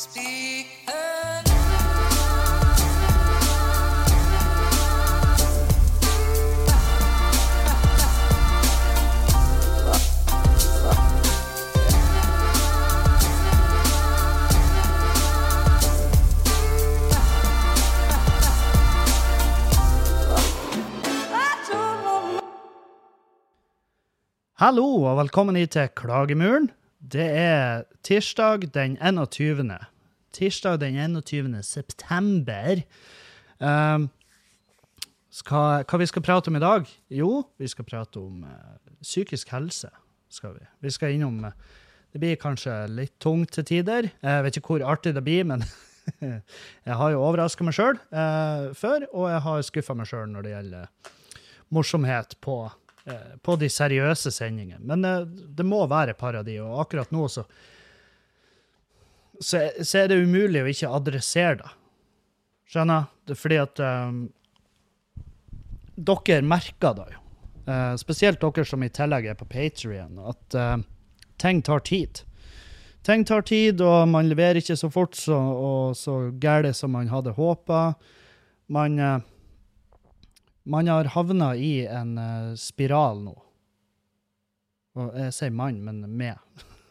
Hallo og velkommen hit til Klagemuren. Det er tirsdag den 21. Tirsdag den 21. september. Um, skal, hva vi skal prate om i dag? Jo, vi skal prate om uh, psykisk helse. skal Vi Vi skal innom uh, Det blir kanskje litt tungt til tider. Jeg vet ikke hvor artig det blir, men jeg har jo overraska meg sjøl før, og jeg har skuffa meg sjøl når det gjelder morsomhet på eh, på de seriøse sendingene. Men eh, det må være et par av de, og akkurat nå så så, så er det umulig å ikke adressere det. Skjønner? Det er fordi at um, Dere merker det jo. Uh, spesielt dere som i tillegg er på Patrion, at uh, ting tar tid. Ting tar tid, og man leverer ikke så fort så, og så gærent som man hadde håpa. Man eh, man har havna i en uh, spiral nå. Og jeg sier mann, men med.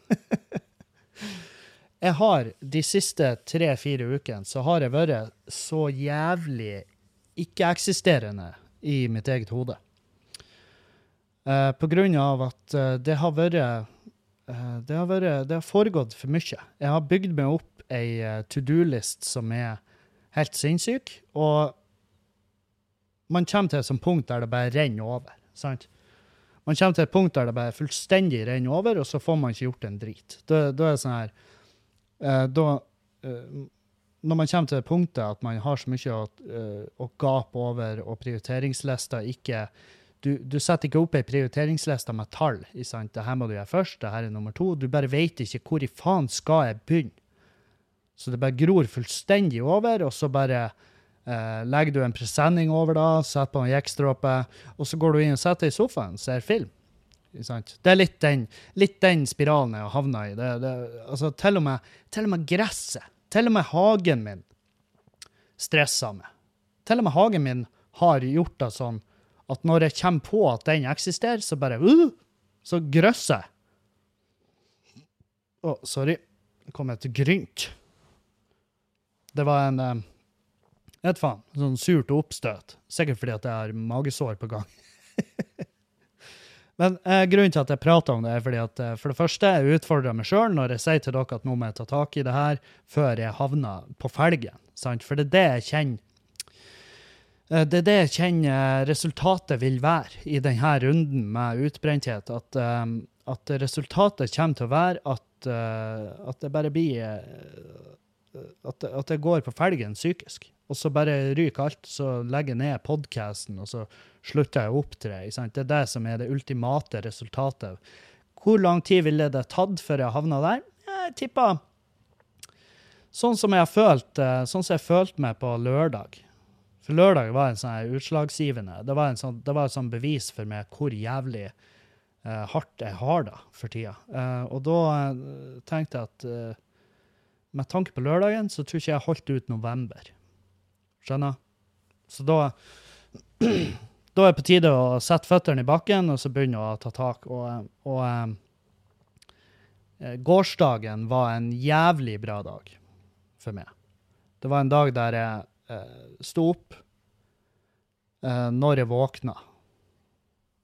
jeg har de siste tre-fire ukene så har jeg vært så jævlig ikke-eksisterende i mitt eget hode. Uh, på grunn av at uh, det har vært uh, det har, vært, det har foregått for mye. Jeg har bygd meg opp ei to do-list som er helt sinnssyk, og man kommer til et punkt der det bare renner over. sant? Man kommer til et punkt der det bare fullstendig renner over, og så får man ikke gjort en drit. Da, da er det sånn her eh, Da eh, Når man kommer til det punktet at man har så mye å, eh, å gape over, og prioriteringslista ikke du, du setter ikke opp ei prioriteringsliste med tall. sant? Det her må du gjøre først, det her er nummer to. Du bare vet ikke hvor i faen skal jeg begynne. Så det bare gror fullstendig over, og så bare Eh, legger du en presenning over da, setter på en jekkstråpe, og så går du inn og setter deg i sofaen og ser film. Det er litt den, litt den spiralen jeg har havna i. Det, det, altså, til, og med, til og med gresset, til og med hagen min, stresser meg. Til og med hagen min har gjort det sånn at når jeg kommer på at den eksisterer, så bare uh, Så grøsser jeg. Å, sorry. Det kom et grynt. Det var en eh, vet faen. Sånn surt oppstøt. Sikkert fordi at jeg har magesår på gang. Men eh, grunnen til at jeg prater om det, er fordi at eh, for det første jeg utfordrer meg sjøl når jeg sier til dere at nå må jeg ta tak i det her før jeg havner på felgen. Sant? For det er det jeg kjenner. Eh, det er det jeg kjenner resultatet vil være i denne runden med utbrenthet. At, eh, at resultatet kommer til å være at, eh, at det bare blir at det går på felgen psykisk. Og så bare ryker alt. Så legger jeg ned podkasten, og så slutter jeg å opptre. Det er det som er det ultimate resultatet. Hvor lang tid ville det tatt før jeg havna der? Jeg tippa sånn som jeg har følt eh, sånn som jeg følte meg på lørdag. For lørdag var en sånn utslagsgivende. Det var, sånn, det var et sånn bevis for meg hvor jævlig uh, hardt jeg har det for tida. Uh, og da uh, tenkte jeg at eh, med tanke på lørdagen, så tror ikke jeg holdt ut november. Skjønner? Så da Da er det på tide å sette føttene i bakken og så begynne å ta tak. Og, og um, gårsdagen var en jævlig bra dag for meg. Det var en dag der jeg uh, sto opp uh, når jeg våkna,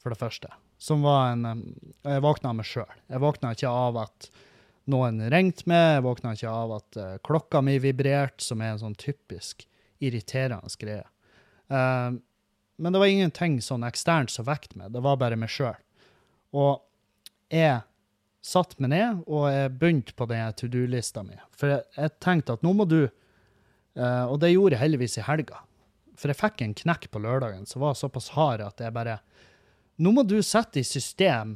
for det første. Som var en um, Jeg våkna av meg sjøl. Jeg våkna ikke av at noen ringte meg, jeg våkna ikke av at uh, klokka mi vibrerte, som er en sånn typisk irriterende greie. Uh, men det var ingenting sånn eksternt som vekket meg, det var bare meg sjøl. Og jeg satte meg ned, og jeg begynte på den to do-lista mi. For jeg, jeg tenkte at nå må du uh, Og det gjorde jeg heldigvis i helga. For jeg fikk en knekk på lørdagen som var såpass hard at jeg bare Nå må du sette i system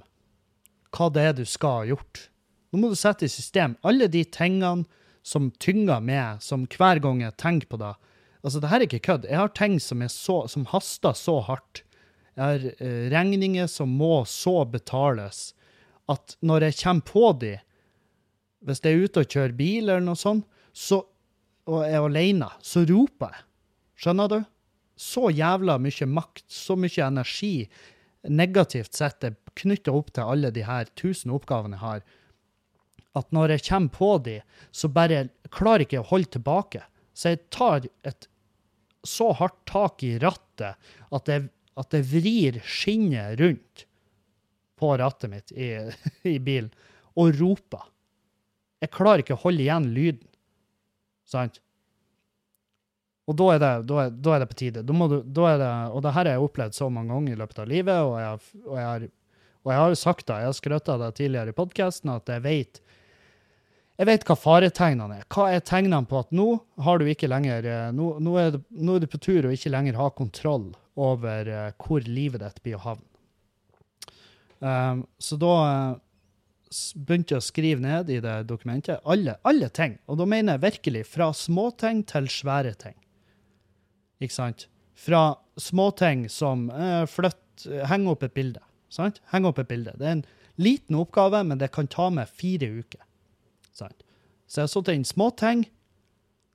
hva det er du skal ha gjort. Nå må du sette i system alle de tingene som tynger meg, som hver gang jeg tenker på det Altså, det her er ikke kødd. Jeg har ting som, så, som haster så hardt. Jeg har eh, regninger som må så betales, at når jeg kommer på de, hvis jeg er ute og kjører bil eller noe sånt, så, og er alene, så roper jeg. Skjønner du? Så jævla mye makt, så mye energi, negativt sett, er knytta opp til alle de her tusen oppgavene jeg har, at når jeg kommer på de, så bare klarer jeg ikke å holde tilbake. Så jeg tar et så hardt tak i rattet at det, at det vrir skinnet rundt på rattet mitt i, i bilen og roper. Jeg klarer ikke å holde igjen lyden. Sant? Og da er det, da er, da er det på tide. Da du, det, og det her har jeg opplevd så mange ganger i løpet av livet, og jeg, og jeg, har, og jeg har sagt det, jeg har skrøtt av det tidligere i podkasten, at jeg vet jeg vet hva faretegnene er. Hva er tegnene på at nå har du ikke lenger eh, Nå, nå, er, du, nå er du på tur å ikke lenger ha kontroll over eh, hvor livet ditt blir å havne. Um, så da begynte jeg å skrive ned i det dokumentet alle, alle ting. Og da mener jeg virkelig fra småting til svære ting. Ikke sant? Fra småting som eh, flytt, Heng opp et bilde. Sant? Heng opp et bilde. Det er en liten oppgave, men det kan ta meg fire uker. Sant? Så jeg har satt inn småting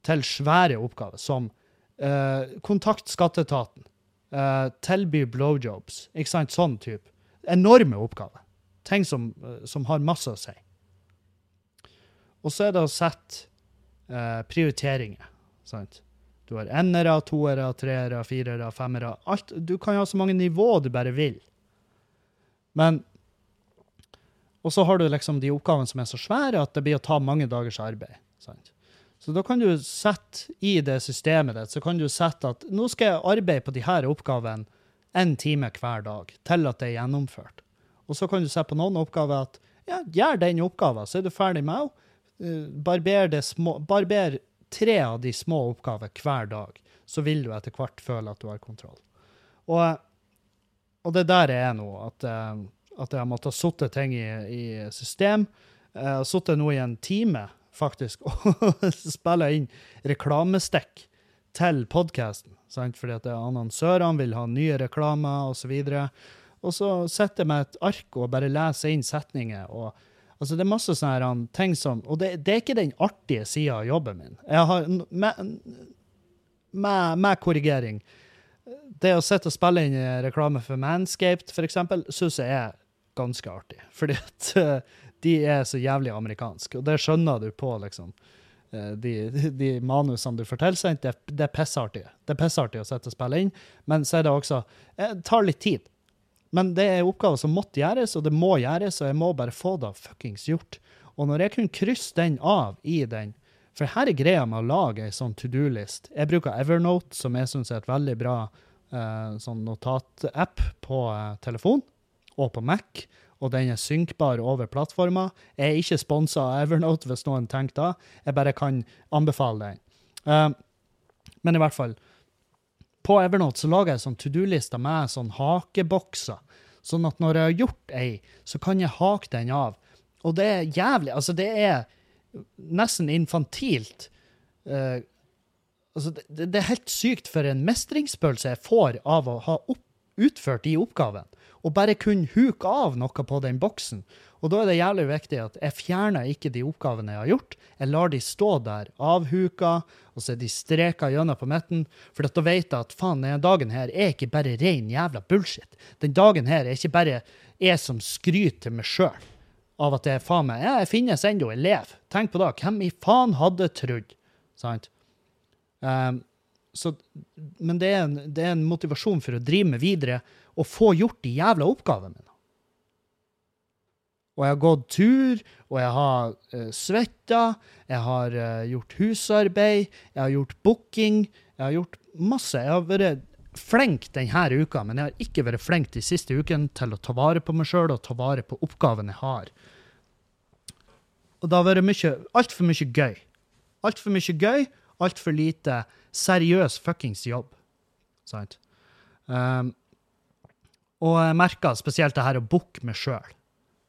til svære oppgaver, som eh, kontakt skatteetaten, eh, tilby blowjobs, ikke sant? Sånn type. Enorme oppgaver. Ting som, eh, som har masse å si. Og så er det å sette eh, prioriteringer. Sant? Du har enere, toere, treere, firere, femmere. Alt, du kan jo ha så mange nivå du bare vil. Men Og så har du liksom de oppgavene som er så svære at det blir å ta mange dagers arbeid. Sant? Så da kan du sette i det systemet ditt så kan du sette at nå skal jeg arbeide på de her oppgavene én time hver dag til at det er gjennomført. Og så kan du se på noen oppgaver at ja, gjør den oppgaven, så er du ferdig med henne. Eh, Barber, tre av de små oppgaver hver dag, så vil du etter hvert føle at du har kontroll. Og, og det der er nå, at, eh, at jeg har måttet sotte ting i, i system. Jeg har sittet nå i en time, faktisk, og spiller inn reklamestikk til podkasten. Fordi at annonsørene vil ha nye reklamer osv. Og så sitter jeg med et ark og bare leser inn setninger. og altså Det er masse sånne um, ting som Og det, det er ikke den artige sida av jobben min. Jeg har, med, med, med korrigering Det å sitte og spille inn reklame for Manscaped, eksempel, syns jeg er ganske artig. Fordi at eh, de er så jævlig amerikanske, og det skjønner du på, liksom. eh, De, de manusene du får tilsendt, det, det er pissartig. Det er pissartig å sette og inn, men så er det også Det tar litt tid. Men det er oppgaver som måtte gjøres, og det må gjøres, og jeg må bare få det fuckings gjort. Og når jeg kunne krysse den av i den For her er greia med å lage ei sånn to do-list. Jeg bruker Evernote, som jeg syns er et veldig bra eh, sånn notatapp på eh, telefon og på Mac, og den er synkbar over plattformer. Jeg er ikke sponsa av Evernote, hvis noen tenker det. Jeg bare kan anbefale den. Uh, men i hvert fall, på Evernote så lager jeg sånn to do-lister med sånn hakebokser. Sånn at når jeg har gjort ei, så kan jeg hake den av. Og det er jævlig Altså, det er nesten infantilt. Uh, altså, det, det er helt sykt for en mestringsfølelse jeg får av å ha opp, utført de oppgavene. Og bare kunne huke av noe på den boksen. Og da er det jævlig viktig at jeg fjerner ikke de oppgavene jeg har gjort. Jeg lar de stå der avhuka, og så er de streka gjennom på midten. For da vet jeg at faen, denne dagen her er ikke bare ren jævla bullshit. Den dagen her er ikke bare jeg som skryter meg sjøl av at er faen meg jeg finnes ennå, jeg lever. Tenk på det. Hvem i faen hadde trodd? Sant? Um, så, men det er, en, det er en motivasjon for å drive med videre og få gjort de jævla oppgavene mine. Og jeg har gått tur, og jeg har uh, svetta, jeg har uh, gjort husarbeid, jeg har gjort booking, jeg har gjort masse. Jeg har vært flink denne uka, men jeg har ikke vært flink de siste ukene til å ta vare på meg sjøl og ta vare på oppgavene jeg har. Og det har vært altfor mye gøy. Altfor mye gøy, altfor lite seriøs fuckings jobb. Sant? Um, og jeg merka spesielt det her å booke meg sjøl.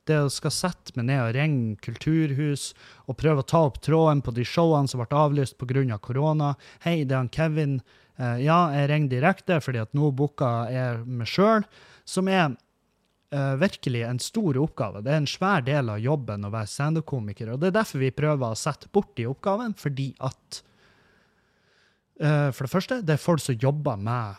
Det å skal sette meg ned og ringe kulturhus og prøve å ta opp tråden på de showene som ble avlyst pga. Av korona. Hei, det er han Kevin. Uh, ja, jeg ringer direkte fordi at nå booka jeg meg sjøl. Som er uh, virkelig en stor oppgave. Det er en svær del av jobben å være standup-komiker, og det er derfor vi prøver å sette bort de oppgavene, fordi at For det første, det er folk som jobber med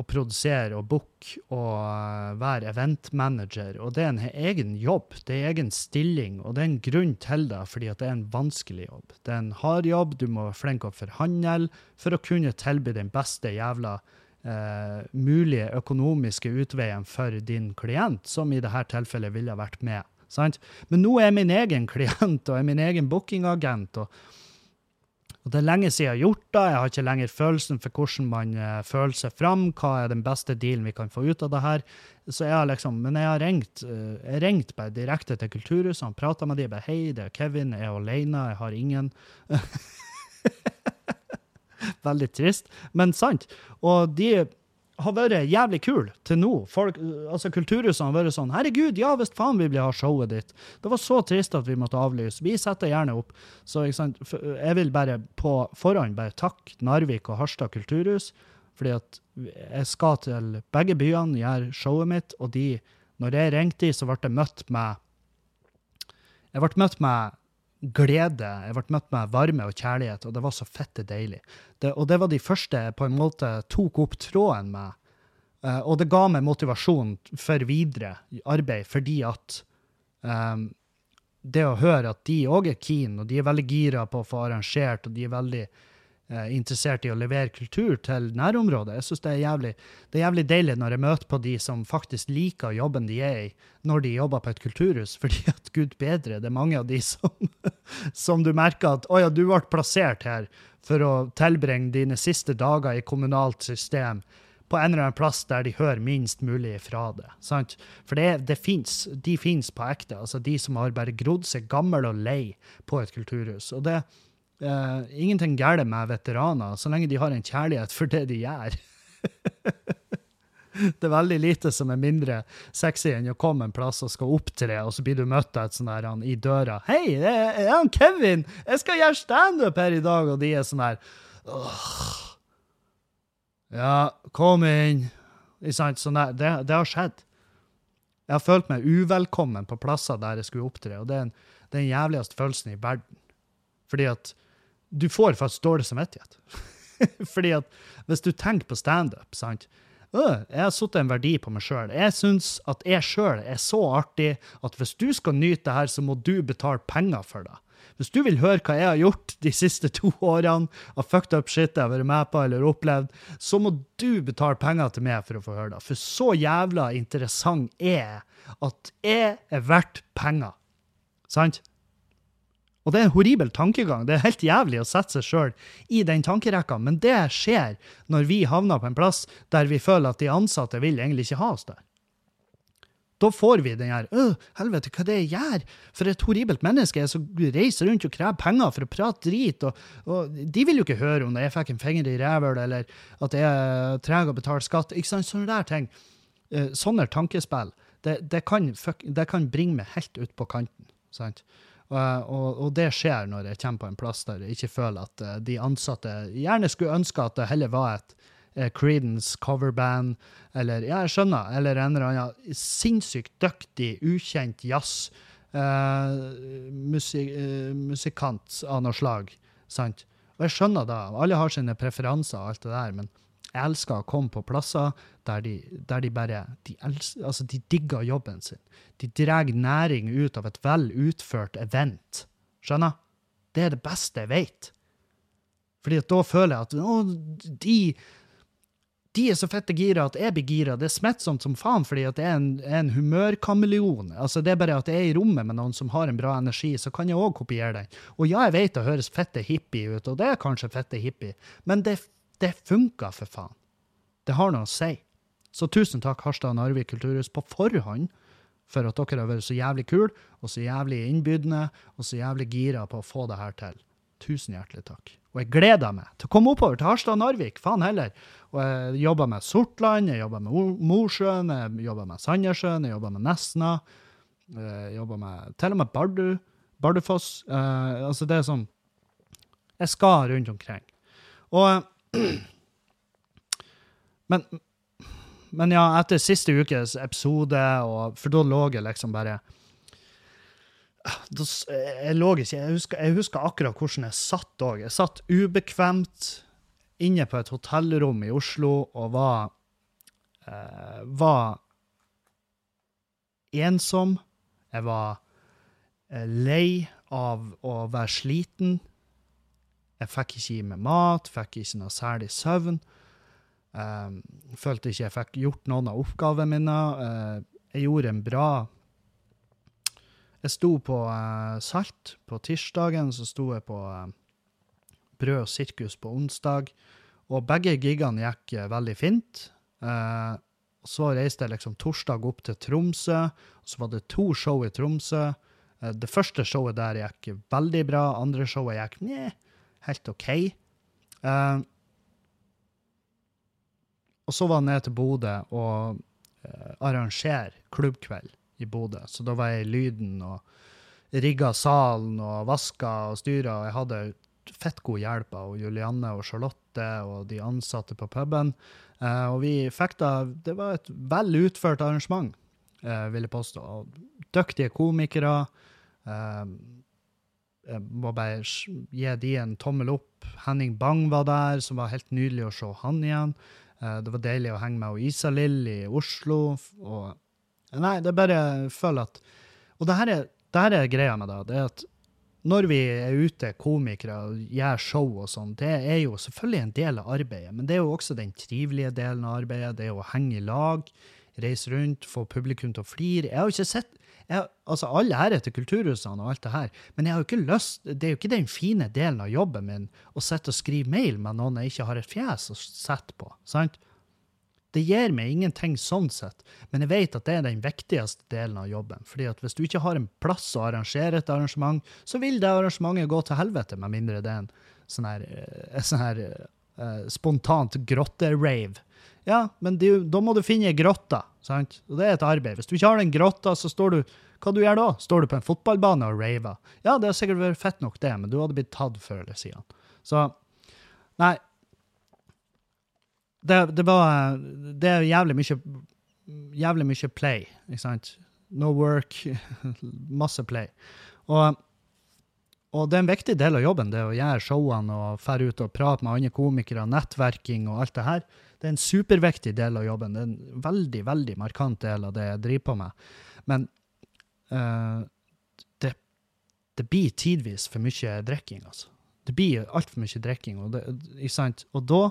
å produsere og booke og eh, være eventmanager, og det er en egen jobb, det er egen stilling, og det er en grunn til det, fordi det er en vanskelig jobb. Det er en hard jobb, du må være flink å forhandle for å kunne tilby den beste jævla eh, mulige økonomiske utveien for din klient, som i dette tilfellet ville vært med. Sant? Men nå er jeg min egen klient og er min egen bookingagent. og og Det er lenge siden jeg har gjort det. Jeg har ikke lenger følelsen for hvordan man eh, føler seg fram. Hva er den beste dealen vi kan få ut av det her? Så jeg har liksom, Men jeg har ringt, eh, jeg ringt bare direkte til Kulturhuset og prata med dem. Bare, Hei, det er Kevin, jeg er alene, jeg har ingen. Veldig trist, men sant. Og de har vært jævlig kul til nå. Folk, altså Kulturhusene har vært sånn Herregud, ja visst faen vi vil ha showet ditt. Det var så trist at vi måtte avlyse. Vi setter gjerne opp. Så jeg vil bare på forhånd bare takke Narvik og Harstad kulturhus, fordi at jeg skal til begge byene, gjøre showet mitt, og de Når jeg ringte de, så ble jeg møtt med Jeg ble møtt med glede, jeg ble møtt med varme og kjærlighet, og det var så fette deilig. Det, og det var de første jeg på en måte tok opp tråden med. Uh, og det ga meg motivasjon for videre arbeid, fordi at um, det å høre at de òg er keen, og de er veldig gira på å få arrangert, og de er veldig interessert i å levere kultur til nærområdet. Jeg synes det er jævlig det er jævlig deilig når jeg møter på de som faktisk liker jobben de er i, når de jobber på et kulturhus, fordi at gud bedre, det er mange av de som, som du merker at å ja, du ble plassert her for å tilbringe dine siste dager i kommunalt system på en eller annen plass der de hører minst mulig fra det. Sant? For det, det finnes, de finnes på ekte. Altså de som har bare grodd seg gammel og lei på et kulturhus. Og det er ingenting galt med veteraner, så lenge de har en kjærlighet for det de gjør. det er veldig lite som er mindre sexy enn å komme en plass og skal opptre, og så blir du møtt av et sånn der han i døra. 'Hei, det er han Kevin! Jeg skal gjøre standup her i dag!' Og de er sånn her «Åh. Ja, kom inn. Sånn der, det, det har skjedd. Jeg har følt meg uvelkommen på plasser der jeg skulle opptre, og det er den jævligste følelsen i verden. Fordi at du får faktisk dårlig samvittighet. Fordi at hvis du tenker på standup, sant «Øh, Jeg har satt en verdi på meg sjøl. Jeg syns at jeg sjøl er så artig at hvis du skal nyte det her, så må du betale penger for det. Hvis du vil høre hva jeg har gjort de siste to årene av fucked up shit jeg har vært med på eller opplevd, så må du betale penger til meg for å få høre det. For så jævla interessant er jeg at jeg er verdt penger. Sant? Og det er en horribel tankegang. Det er helt jævlig å sette seg sjøl i den tankerekka, men det skjer når vi havner på en plass der vi føler at de ansatte vil egentlig ikke ha oss der. Da får vi den her øh, helvete, hva det jeg gjør? For et horribelt menneske er som reiser rundt og krever penger for å prate drit. Og, og de vil jo ikke høre om jeg fikk en finger i rævhølet, eller at jeg er treg å betale skatt. Ikke sant? Sånne der ting. Eh, sånne tankespill, det, det, kan, det kan bringe meg helt ut på kanten. sant? Og, og, det skjer når jeg kommer på en plass der jeg ikke føler at eh, de ansatte gjerne skulle ønske at det heller var et eh, Creedence coverband, eller ja, jeg skjønner, eller en eller annen sinnssykt dyktig, ukjent jazz Uh, musik, uh, musikant av noe slag. sant? Og jeg skjønner da, alle har sine preferanser og alt det der, men jeg elsker å komme på plasser der de, der de bare de, elsker, altså de digger jobben sin. De drar næring ut av et vel utført event. Skjønner? Det er det beste jeg vet. Fordi at da føler jeg at å, de, de er så fette gira at jeg blir gira. Det er smittsomt som faen, fordi at jeg er en, en humørkameleon. Altså, det er bare at jeg er i rommet med noen som har en bra energi, så kan jeg òg kopiere den. Og ja, jeg vet det høres fette hippie ut, og det er kanskje fette hippie, men det, det funker, for faen. Det har noe å si. Så tusen takk, Harstad og Narvik kulturhus, på forhånd for at dere har vært så jævlig kule, og så jævlig innbydende, og så jævlig gira på å få det her til. Tusen hjertelig takk. Og jeg gleder meg til å komme oppover til Harstad og Narvik, faen heller. Og jeg jobber med Sortland, jeg jobber med Mo- Mosjøen, jeg jobber med Sandnessjøen, jeg jobber med Nesna, jeg jobber med til og med Bardu, Bardufoss. Eh, altså, det er sånn Jeg skal rundt omkring. Og Men men ja, etter siste ukes episode, og, for da lå jeg liksom bare da, jeg lå ikke jeg husker, jeg husker akkurat hvordan jeg satt òg. Jeg satt ubekvemt inne på et hotellrom i Oslo og var eh, var ensom. Jeg var eh, lei av å være sliten. Jeg fikk ikke i meg mat, fikk ikke noe særlig søvn. Um, følte ikke jeg fikk gjort noen av oppgavene mine. Uh, jeg gjorde en bra Jeg sto på uh, Salt på tirsdagen, så sto jeg på uh, Brød og sirkus på onsdag. Og begge gigene gikk veldig fint. Så reiste jeg liksom torsdag opp til Tromsø, og så var det to show i Tromsø. Det første showet der gikk veldig bra, andre showet gikk nje, helt OK. Eh, og så var jeg ned til Bodø og uh, arrangere klubbkveld i Bodø. Så da var jeg i Lyden og rigga salen og vaska og styra, og jeg hadde fett god hjelp av Julianne og Charlotte og de ansatte på puben. Eh, og vi fikk da Det var et vel utført arrangement, eh, vil jeg påstå. Og dyktige komikere. Eh, jeg må bare gi de en tommel opp. Henning Bang var der, som var helt nydelig å se han igjen. Eh, det var deilig å henge med og Isalill i Oslo. Og Nei, det er bare jeg føler at Og det her er, det her er greia med det. Det er at når vi er ute, komikere, og gjør show og sånn, det er jo selvfølgelig en del av arbeidet, men det er jo også den trivelige delen av arbeidet. Det er å henge i lag, reise rundt, få publikum til å flire. Jeg har jo ikke sett jeg, altså Alle ære etter kulturhusene og alt det her, men jeg har jo ikke lyst, det er jo ikke den fine delen av jobben min å sitte og skrive mail med noen jeg ikke har et fjes å sette på. sant? Det gir meg ingenting sånn sett, men jeg vet at det er den viktigste delen av jobben. Fordi at hvis du ikke har en plass å arrangere et arrangement, så vil det arrangementet gå til helvete, med mindre det er en sånn her, eh, sånn her uh, spontant grotte-rave. Ja, men er da må du finne ei grotte, sant? Og det er et arbeid. Hvis du ikke har den grotta, så står du Hva du gjør da? Står du på en fotballbane og raver? Ja, det har sikkert vært fett nok, det, men du hadde blitt tatt før eller siden. Så Nei, det, det var Det er jævlig mye Jævlig mye play, ikke sant? No work, masse play. Og, og det er en viktig del av jobben, det å gjøre showene og fære ut og prate med andre komikere, nettverking og alt det her. Det er en superviktig del av jobben. Det er en veldig, veldig markant del av det jeg driver på med. Men uh, det, det blir tidvis for mye drikking, altså. Det blir altfor mye drikking, og, og da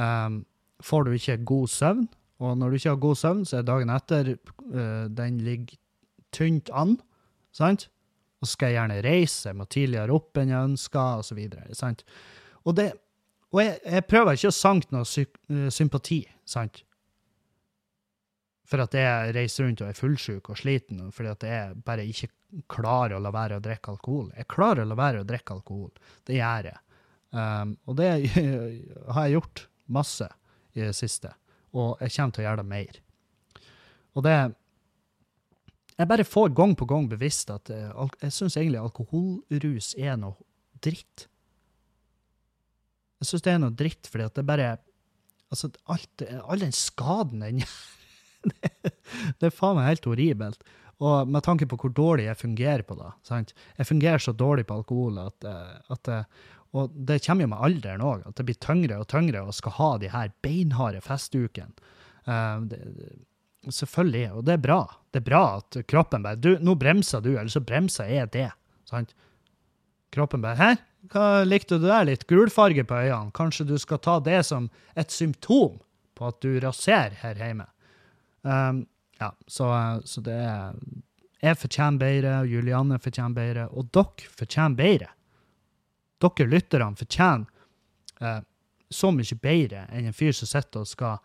um, får du ikke god søvn. Og når du ikke har god søvn, så er dagen etter uh, den ligger tynt an. sant? Og så skal jeg gjerne reise, jeg må tidligere opp enn jeg ønsker, osv. sant? Og, det, og jeg, jeg prøver ikke å sanke noe eh, sympati, sant? For at jeg reiser rundt og er fullsjuk og sliten, og fordi at jeg bare ikke klarer å la være å drikke alkohol. Jeg klarer å la være å drikke alkohol. Det gjør jeg. Um, og det har jeg gjort masse i det siste. Og jeg kommer til å gjøre det mer. Og det Jeg bare får gang på gang bevisst at jeg, jeg syns egentlig alkoholrus er noe dritt. Jeg syns det er noe dritt, fordi at det bare Altså, alt, all den skaden den det, det er faen meg helt horribelt. Og med tanke på hvor dårlig jeg fungerer på det. Sant? Jeg fungerer så dårlig på alkohol at, eh, at eh, Og det kommer jo med alderen òg, at det blir tyngre og tyngre å skal ha de her beinharde festukene. Det, selvfølgelig, og det er bra. Det er bra at kroppen bare Du, nå bremser du, eller så bremser jeg det. Sant? Kroppen bare Hæ? Hva likte du der? Litt gulfarge på øynene? Kanskje du skal ta det som et symptom på at du raserer her hjemme? Um, ja, så, så det er Jeg fortjener bedre, Julianne fortjener bedre, og dere fortjener bedre. Dere lytterne fortjener uh, så mye bedre enn en fyr som sitter og skal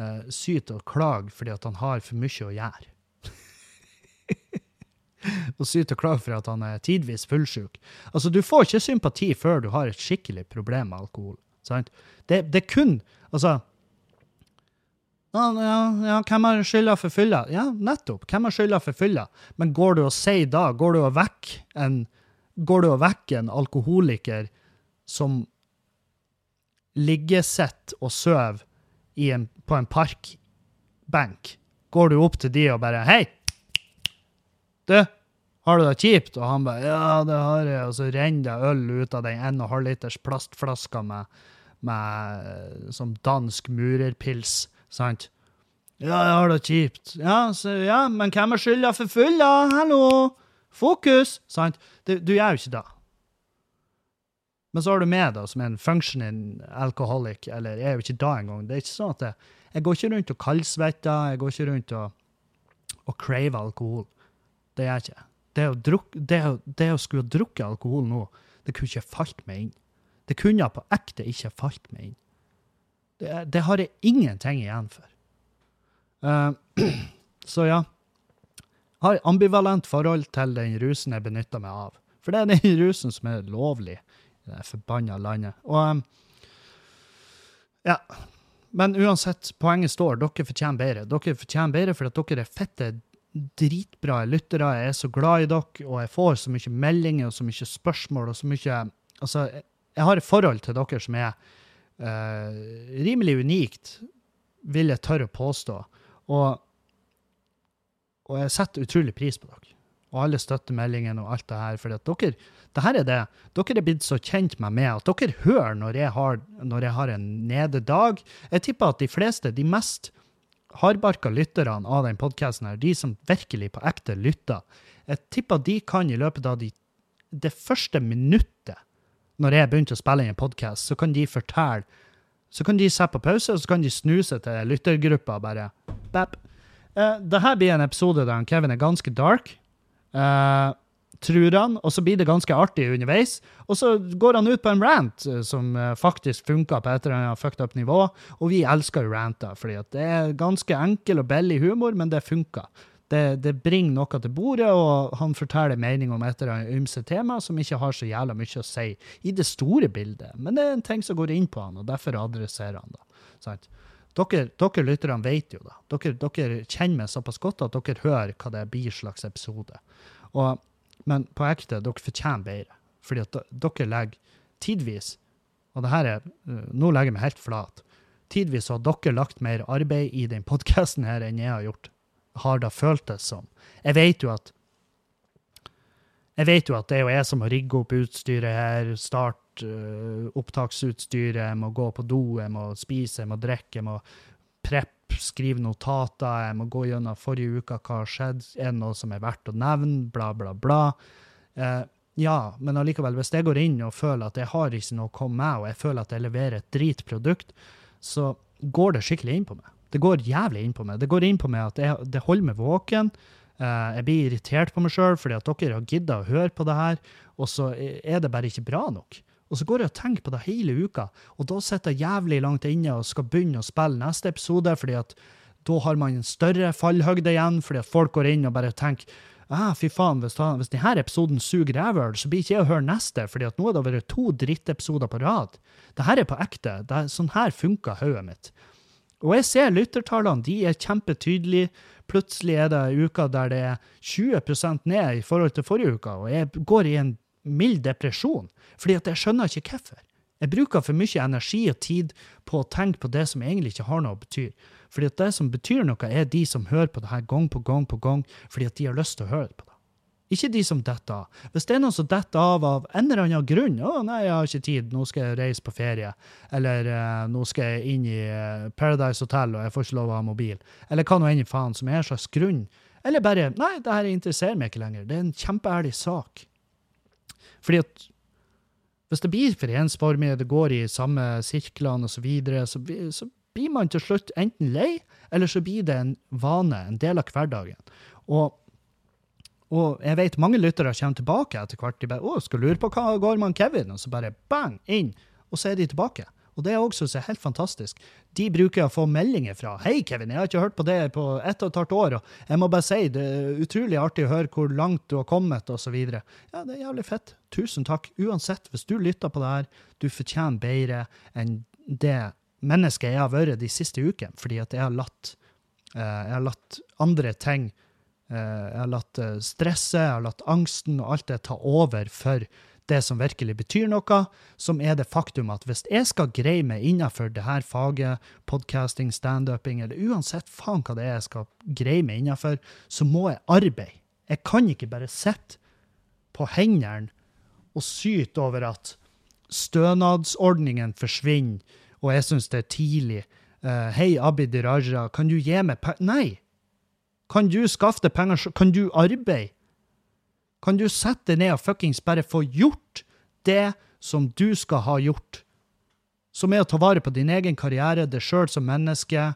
uh, syte og klage fordi at han har for mye å gjøre. Og syte og klage for at han er tidvis fullsjuk. Altså, du får ikke sympati før du har et skikkelig problem med alkohol. Sant? Det, det er kun Altså ja, ja, ja, hvem har skylda for fylla? Ja, nettopp. Hvem har skylda for fylla? Men går du og sier da, går du og vekker en, går du og vekker en alkoholiker som ligger sitt og sover på en park benk, går du opp til de og bare Hei! Du, har du det kjipt? Og han bare Ja, det har jeg. Og så renner det øl ut av den 1,5 liters plastflaska med, med eh, sånn dansk murerpils, sant? Ja, jeg har det kjipt. Ja, så, ja men hvem er skylda for fylla? Hallo! Fokus! Sant? Du, du gjør jo ikke det. Men så har du meg, da, som er en functioning alcoholic, eller jeg er jo ikke da engang. Det er ikke sånn at jeg, jeg går ikke rundt og kaldsvetter, jeg går ikke rundt og, og craver alkohol. Det gjør jeg ikke. Det å, å, å skulle ha drukket alkohol nå, det kunne ikke falt meg inn. Det kunne på ekte ikke falt meg inn. Det, det har jeg ingenting igjen for. Uh, så ja. Har ambivalent forhold til den rusen jeg benytter meg av. For det er den rusen som er lovlig i det forbanna landet. Og um, ja. Men uansett, poenget står. Dere fortjener bedre. Dere fortjener bedre fordi dere er fette dritbra lyttere. Jeg er så glad i dere, og jeg får så mye meldinger og så mye spørsmål og så mye Altså, jeg har et forhold til dere som er uh, rimelig unikt, vil jeg tørre å påstå. Og, og jeg setter utrolig pris på dere. Og alle støttemeldingene og alt det her. For dere, det her er det. Dere er blitt så kjent med meg at dere hører når jeg har, når jeg har en nededag. Jeg tipper at de fleste, de mest hardbarka lytterne av den podkasten her, de som virkelig på ekte lytter, jeg tipper de kan i løpet av de, det første minuttet når jeg begynte å spille inn en podkast, så kan de fortelle Så kan de sette på pause, og så kan de snuse til lyttergruppa og bare Bap. Uh, Dette blir en episode der Kevin er ganske dark. Uh, tror han, og så blir det ganske artig underveis. Og så går han ut på en rant eh, som eh, faktisk funka på et eller annet fucked up nivå. Og vi elsker jo ranter, fordi det er ganske enkel og billig humor, men det funker. Det, det, bringer noe til bordet, og han forteller mening om et eller annet ymse tema som ikke har så jævla mye å si i det store bildet. Men det er en ting som går inn på han, og derfor adresserer han det. Sant? Dere, dere lytterne vet jo det. Dere, dere kjenner meg såpass godt at dere hører hva det blir slags episode. Og men på ekte, dere fortjener bedre. Fordi at dere legger tidvis Og det her er eh, Nå legger jeg meg helt flat. Tidvis har dere lagt mer arbeid i den podkasten her enn jeg har gjort. Har det føltes som. Jeg vet jo at jeg vet jo at det er jo jeg som må rigge opp utstyret her, starte uh, opptaksutstyret, jeg må gå på do, jeg må spise, jeg må drikke, jeg må preppe skrive notater, jeg må gå gjennom forrige uke, hva har skjedd, er det noe som er verdt å nevne, bla, bla, bla. Eh, ja, men allikevel, hvis jeg går inn og føler at jeg har ikke noe å komme med, og jeg føler at jeg leverer et dritprodukt, så går det skikkelig inn på meg. Det går jævlig inn på meg. Det går inn på meg at jeg, det holder meg våken. Eh, jeg blir irritert på meg sjøl fordi at dere har gidda å høre på det her, og så er det bare ikke bra nok. Og så går jeg og tenker på det hele uka, og da sitter jeg jævlig langt inne og skal begynne å spille neste episode, fordi at da har man en større fallhøgde igjen, fordi at folk går inn og bare tenker ah, fy faen, hvis, da, hvis denne episoden suger rævhøl, så blir ikke jeg å høre neste, fordi at nå har det vært to drittepisoder på rad. Det her er på ekte. Er, sånn her funker hodet mitt. Og jeg ser lyttertallene, de er kjempetydelige. Plutselig er det uka der det er 20% ned i forhold til forrige uke, og jeg går i en mild depresjon, fordi at jeg skjønner ikke hvorfor. Jeg bruker for mye energi og tid på å tenke på det som egentlig ikke har noe å bety. Fordi at det som betyr noe, er de som hører på det her gang på gang på gang fordi at de har lyst til å høre på det. Ikke de som detter av. Hvis det er noen som detter av av en eller annen grunn, å nei, jeg har ikke tid, nå skal jeg reise på ferie, eller uh, nå skal jeg inn i uh, Paradise Hotel og jeg får ikke lov å ha mobil, eller hva nå enn faen som er en slags grunn, eller bare nei, det her interesserer meg ikke lenger, det er en kjempeærlig sak. Fordi at hvis det blir for ensformig, det går i samme sirklene osv., så, videre, så, så blir man til slutt enten lei, eller så blir det en vane, en del av hverdagen. Og, og jeg vet mange lyttere kommer tilbake etter hvert. De bare 'Å, skal lure på hva går med Kevin?' Og så bare bang, inn, og så er de tilbake. Og det er også så helt fantastisk. De bruker å få meldinger fra 'Hei, Kevin, jeg har ikke hørt på det på ett og et halvt år.' Og jeg må bare si det er utrolig artig å høre hvor langt du har kommet, osv. Ja, det er jævlig fett. Tusen takk. Uansett, hvis du lytter på det her, du fortjener bedre enn det mennesket jeg har vært de siste ukene, fordi at jeg har latt, uh, jeg har latt andre ting uh, Jeg har latt uh, stresset, jeg har latt angsten og alt det ta over for det som virkelig betyr noe, som er det faktum at hvis jeg skal greie meg innenfor det her faget, podcasting, standuping, eller uansett faen hva det er jeg skal greie meg innenfor, så må jeg arbeide. Jeg kan ikke bare sitte på hendene og syte over at stønadsordningen forsvinner, og jeg syns det er tidlig. Uh, Hei, Abid Raja, kan du gi meg penger? Nei! Kan du skaffe deg penger? Kan du arbeide? Kan du sette deg ned og fuckings bare få gjort det som du skal ha gjort? Som er å ta vare på din egen karriere, deg sjøl som menneske,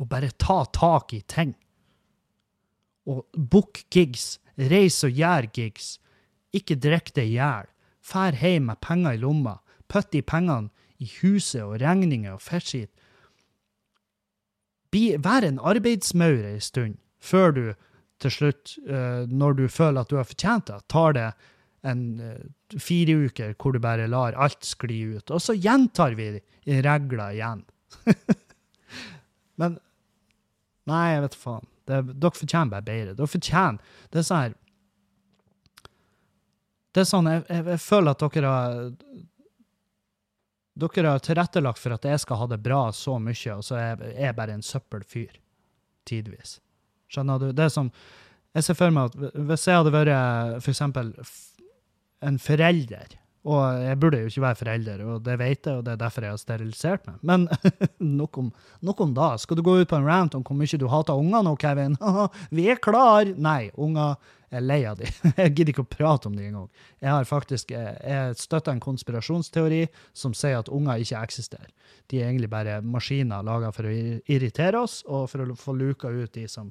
og bare ta tak i ting. Og book gigs. Reis og gjør gigs. Ikke drikk deg i hjel. Fær hjem med penger i lomma. Putt de pengene i huset og regninger og fettskitt. Vær en arbeidsmaur en stund, før du til slutt, eh, når du føler at du har fortjent det, tar det en eh, fire uker hvor du bare lar alt skli ut. Og så gjentar vi regler igjen. Men Nei, jeg vet faen. Det, dere fortjener bare bedre. Dere fortjener Det er sånn her Det er sånn, jeg, jeg, jeg føler at dere har Dere har tilrettelagt for at jeg skal ha det bra så mye, og så er jeg bare en søppelfyr. Tidvis. Skjønner du? Det er som Jeg ser for meg at hvis jeg hadde vært eksempel en forelder og jeg burde jo ikke være forelder, og det vet jeg, og det er derfor jeg har sterilisert meg. Men nok om, nok om da. Skal du gå ut på en rant om hvor mye du hater unger nå, Kevin? Vi er klar! Nei, unger er lei av de. Jeg gidder ikke å prate om de engang. Jeg har faktisk jeg, jeg støtter en konspirasjonsteori som sier at unger ikke eksisterer. De er egentlig bare maskiner laga for å irritere oss, og for å få luka ut de som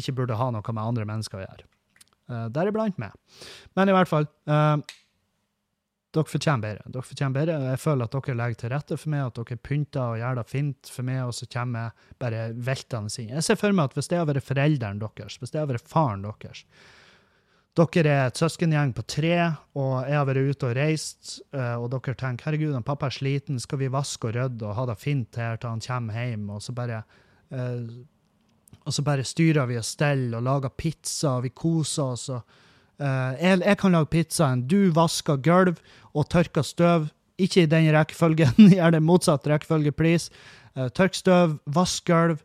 ikke burde ha noe med andre mennesker å gjøre. Uh, Deriblant meg. Men i hvert fall uh, dere fortjener bedre. Dere fortjener bedre. Jeg føler at dere legger til rette for meg, at dere pynter og gjør det fint for meg, og så kommer jeg bare veltende inn. Jeg ser for meg at hvis det har vært forelderen deres, hvis det har vært faren deres Dere er et søskengjeng på tre, og jeg har vært ute og reist, eh, og dere tenker herregud, han pappa er sliten, skal vi vaske og rydde og ha det fint her til han kommer hjem, og så bare og så bare styrer vi og steller og lager pizza, og vi koser oss. og uh, jeg, jeg kan lage pizzaen. Du vasker gulv og tørker støv. Ikke i den rekkefølgen. Gjør det motsatt rekkefølge, please. Uh, tørk støv, vask gulv.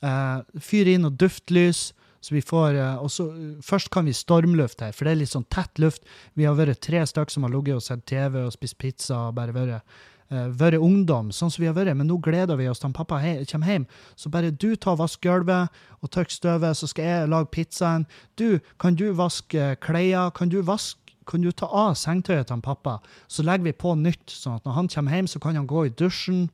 Uh, fyr inn noe duftlys. Så vi får, og så, først kan vi stormluft her, for det er litt sånn tett luft. Vi har vært tre stykker som har ligget og sett TV og spist pizza og bare vært vært ungdom, sånn som vi har vært. Men nå gleder vi oss til pappa kommer hjem. Så bare du tar og vask gulvet og tørker støvet, så skal jeg lage pizzaen. Du, kan du vaske klær? Kan du vaske kan du ta av sengetøyet til han pappa, så legger vi på nytt, sånn at når han kommer hjem, så kan han gå i dusjen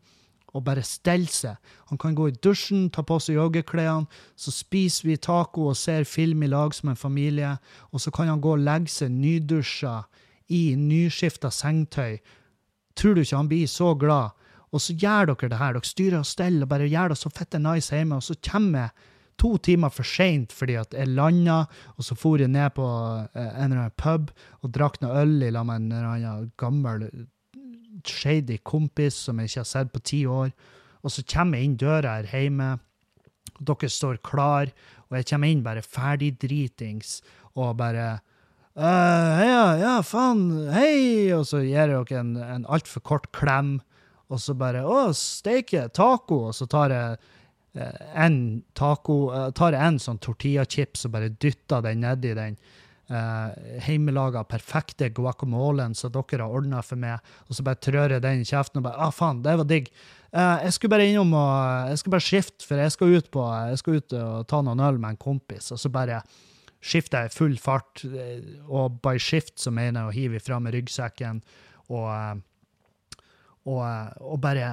og bare stelle seg. Han kan gå i dusjen, ta på seg joggeklærne, så spiser vi taco og ser film i lag som en familie, og så kan han gå og legge seg nydusja i nyskifta sengetøy. Tror du ikke han blir så glad? Og så gjør dere det her. Dere styrer og steller og bare gjør det så fette nice hjemme, og så kommer jeg to timer for seint fordi at jeg landa, og så for jeg ned på eh, en eller annen pub og drakk noe øl i lag med en eller annen gammel shady kompis som jeg ikke har sett på ti år. Og så kommer jeg inn døra her hjemme, og dere står klar, og jeg kommer inn bare ferdig dritings og bare «Øh, ja, ja, faen, hei! Og så gir dere en, en altfor kort klem, og så bare Å, steike, taco! Og så tar jeg eh, en taco, eh, tar en sånn tortillachips og bare dytter den nedi den uh, hjemmelaga, perfekte guacamolen som dere har ordna for meg, og så bare trør jeg den i kjeften og bare Å, faen, det var digg. Eh, jeg skulle bare innom og Jeg skulle bare skifte, for jeg skal ut på Jeg skal ut og ta noen øl med en kompis, og så bare skifter jeg i full fart, eh, og by shift så mener jeg å hive ifra med ryggsekken og, eh, og, eh, og bare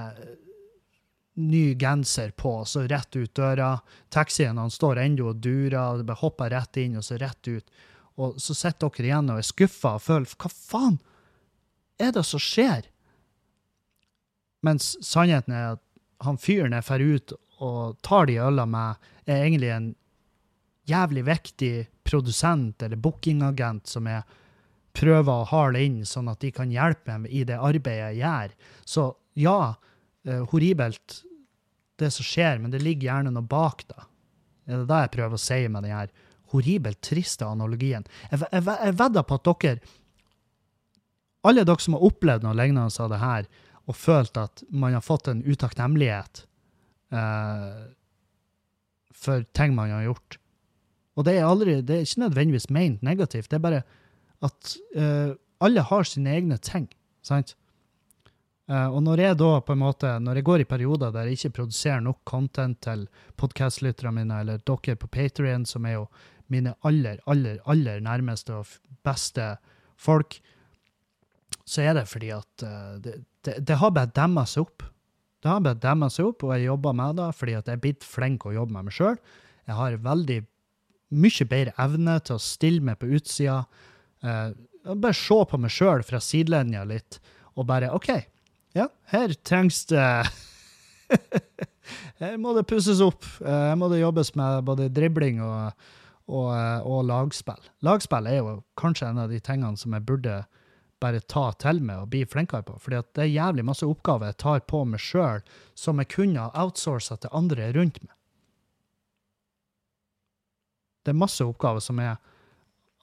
ny genser på, så rett ut døra. Taxien han står ennå og durer, det bare hopper rett inn, og så rett ut. Og så sitter dere igjen og er skuffa og føler Hva faen er det som skjer? Mens sannheten er at han fyren jeg drar ut og tar de øla med, er egentlig en jævlig viktig produsent eller bookingagent som jeg prøver å hale inn, sånn at de kan hjelpe meg i det arbeidet jeg gjør. Så ja, eh, horribelt det som skjer, men det ligger gjerne noe bak da. Det er det jeg prøver å si med den her horribelt triste analogien. Jeg, jeg, jeg vedder på at dere alle dere som har opplevd noe lignende av det her, og følt at man har fått en utakknemlighet eh, for ting man har gjort. Og det er, aldri, det er ikke nødvendigvis ment negativt, det er bare at uh, alle har sine egne ting. sant? Uh, og når jeg da på en måte, når jeg går i perioder der jeg ikke produserer nok content til podkastlytterne mine, eller dere på Patrion, som er jo mine aller, aller, aller nærmeste og beste folk, så er det fordi at uh, det, det, det har bare demma seg opp. Det har bare demma seg opp, og jeg jobber med det fordi at jeg er blitt flink å jobbe med meg sjøl. Jeg har veldig mye bedre evne til å stille meg på utsida. Eh, bare se på meg sjøl fra sidelinja litt, og bare OK, ja, her trengs det Her må det pusses opp. Eh, Her må det jobbes med både dribling og, og, eh, og lagspill. Lagspill er jo kanskje en av de tingene som jeg burde bare ta til meg og bli flinkere på. Fordi det er jævlig masse oppgaver jeg tar på meg sjøl som jeg kunne ha outsourca til andre rundt meg. Det er masse oppgaver som er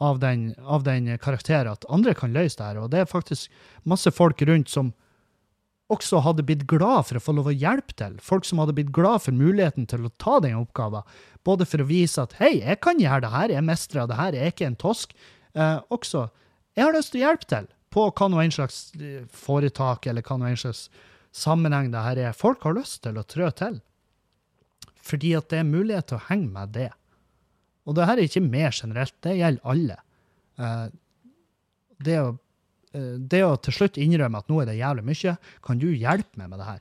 av den, av den karakter at andre kan løse det her, og det er faktisk masse folk rundt som også hadde blitt glad for å få lov å hjelpe til. Folk som hadde blitt glad for muligheten til å ta den oppgaven. Både for å vise at hei, jeg kan gjøre det her, jeg mestrer det her, jeg er ikke en tosk. Eh, også, jeg har lyst til å hjelpe til på hva nå en slags eh, foretak eller hva nå en slags sammenheng det her er. Folk har lyst til å trø til. Fordi at det er mulighet til å henge med det. Og det her er ikke mer generelt, det gjelder alle. Eh, det å eh, det å til slutt innrømme at nå er det jævlig mye, kan du hjelpe meg med det her?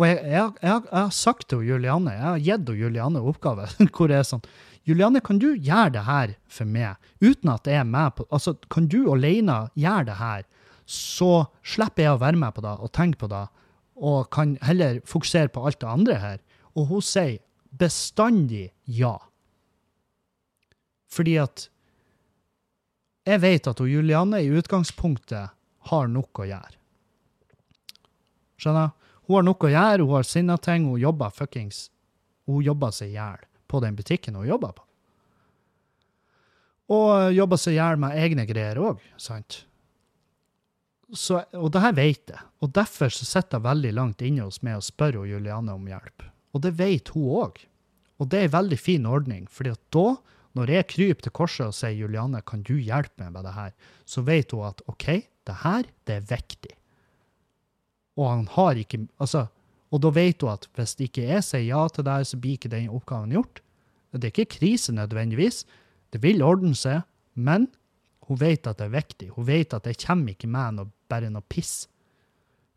Og jeg, jeg, jeg, jeg har sagt til Julianne, jeg har gitt Julianne oppgave, hvor det er sånn Julianne, kan du gjøre det her for meg, uten at jeg er med på Altså, kan du alene gjøre det her, så slipper jeg å være med på det og tenke på det, og kan heller fokusere på alt det andre her. Og hun sier bestandig ja. Fordi at jeg vet at hun Julianne i utgangspunktet har nok å gjøre. Skjønner? Hun har nok å gjøre, hun har sinna ting, hun jobber fuckings Hun jobber seg i hjel på den butikken hun jobber på. Og jobber seg i hjel med egne greier òg, sant? Så, og det her vet jeg, og derfor så sitter jeg veldig langt inne hos meg og spør hun Julianne om hjelp. Og det vet hun òg. Og det er en veldig fin ordning, fordi at da når jeg kryper til korset og sier Julianne, kan du hjelpe meg med det her, så vet hun at OK, det her, det er viktig. Og han har ikke Altså, og da vet hun at hvis ikke jeg sier ja til det her, så blir ikke den oppgaven gjort. Det er ikke krise nødvendigvis. Det vil ordne seg, men hun vet at det er viktig. Hun vet at det kommer ikke med noe, bare noe piss.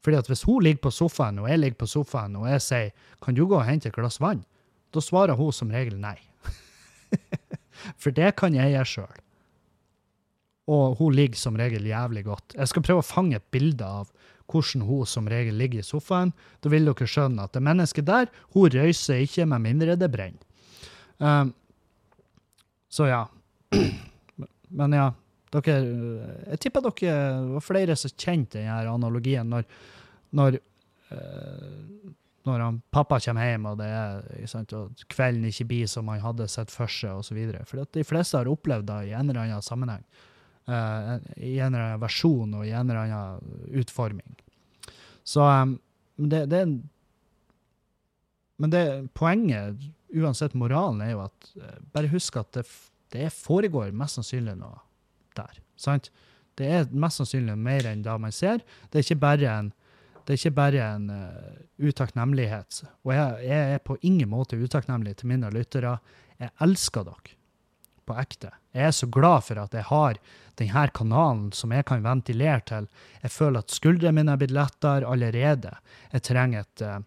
Fordi at hvis hun ligger på sofaen, og jeg ligger på sofaen, og jeg sier 'Kan du gå og hente et glass vann?' Da svarer hun som regel nei. For det kan jeg gjøre sjøl. Og hun ligger som regel jævlig godt. Jeg skal prøve å fange et bilde av hvordan hun som regel ligger i sofaen. Da vil dere skjønne at det mennesket der, hun røyser ikke med mindre det brenner. Um, så ja. Men ja, dere Jeg tipper dere var flere som kjente denne analogien når, når eh, når han, pappa kommer hjem, og, det er, sant, og kvelden ikke blir som han hadde sett for seg, osv. For de fleste har opplevd det i en eller annen sammenheng. Uh, I en eller annen versjon og i en eller annen utforming. Så um, det, det er en Men det, poenget, uansett moralen, er jo at uh, bare husk at det, det foregår mest sannsynlig noe der. Sant? Det er mest sannsynlig mer enn det man ser. Det er ikke bare en det er ikke bare en uh, utakknemlighet. Og jeg, jeg er på ingen måte utakknemlig til mine lyttere. Jeg elsker dere på ekte. Jeg er så glad for at jeg har denne kanalen som jeg kan ventilere til. Jeg føler at skuldrene mine er blitt lettere allerede. Jeg trenger et uh,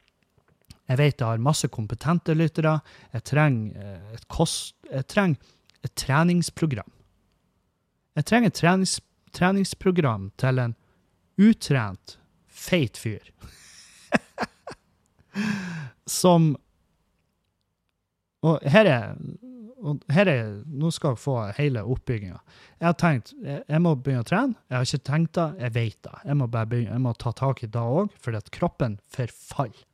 Jeg vet jeg har masse kompetente lyttere. Jeg trenger uh, et kost... Jeg trenger et treningsprogram. Jeg trenger et trenings, treningsprogram til en utrent feit fyr. Som Og her er, og her er Nå skal jeg få hele oppbygginga. Jeg har tenkt jeg, må begynne å trene. Jeg har ikke tenkt det, jeg vet det. Jeg må, begynne, jeg må ta tak i det òg, fordi at kroppen forfaller.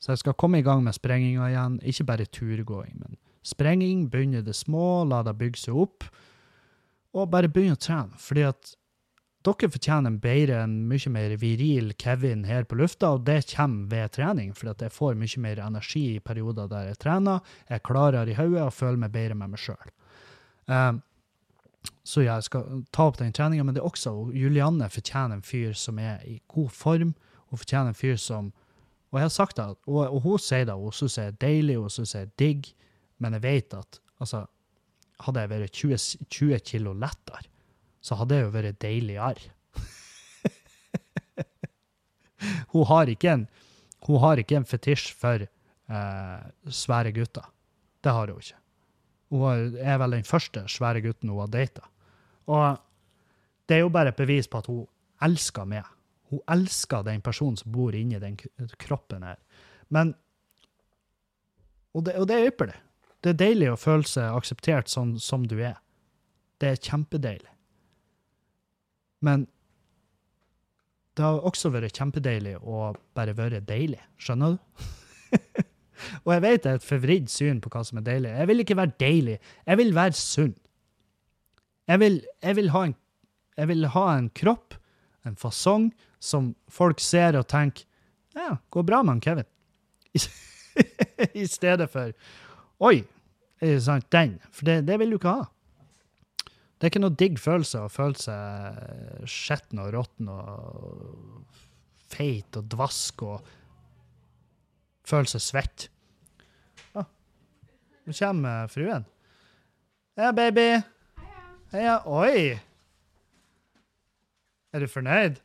Så jeg skal komme i gang med sprenginga igjen. Ikke bare turgåing, men sprenging. Begynne det små, la det bygge seg opp. Og bare begynne å trene. Fordi at dere fortjener en bedre, en mye mer viril Kevin her på lufta, og det kommer ved trening, for jeg får mye mer energi i perioder der jeg trener, jeg er klarere i hodet og føler meg bedre med meg sjøl. så jeg skal ta opp den treninga, men det er også Julianne fortjener en fyr som er i god form. Hun fortjener en fyr som Og jeg har sagt det, og, og hun sier det, hun syns jeg er deilig, hun syns jeg er digg, men jeg vet at altså, hadde jeg vært 20, 20 kilo lettere, så hadde jeg jo vært deiligere. hun, har ikke en, hun har ikke en fetisj for eh, svære gutter. Det har hun ikke. Hun er vel den første svære gutten hun har data. Og det er jo bare et bevis på at hun elsker meg. Hun elsker den personen som bor inni den kroppen her. Men Og det, og det er ypperlig. Det er deilig å føle seg akseptert sånn som du er. Det er kjempedeilig. Men det har også vært kjempedeilig å bare være deilig. Skjønner du? og jeg vet det er et forvridd syn på hva som er deilig. Jeg vil ikke være deilig. Jeg vil være sunn. Jeg vil, jeg vil, ha, en, jeg vil ha en kropp, en fasong, som folk ser og tenker ja, går bra med han Kevin. I stedet for Oi, er sant, den. For det, det vil du ikke ha. Det er ikke noe digg følelse å føle seg skitten og råtten og feit og dvask og føle seg svett. Ah, nå kommer fruen. Ja, baby. Heia. Oi! Er du fornøyd?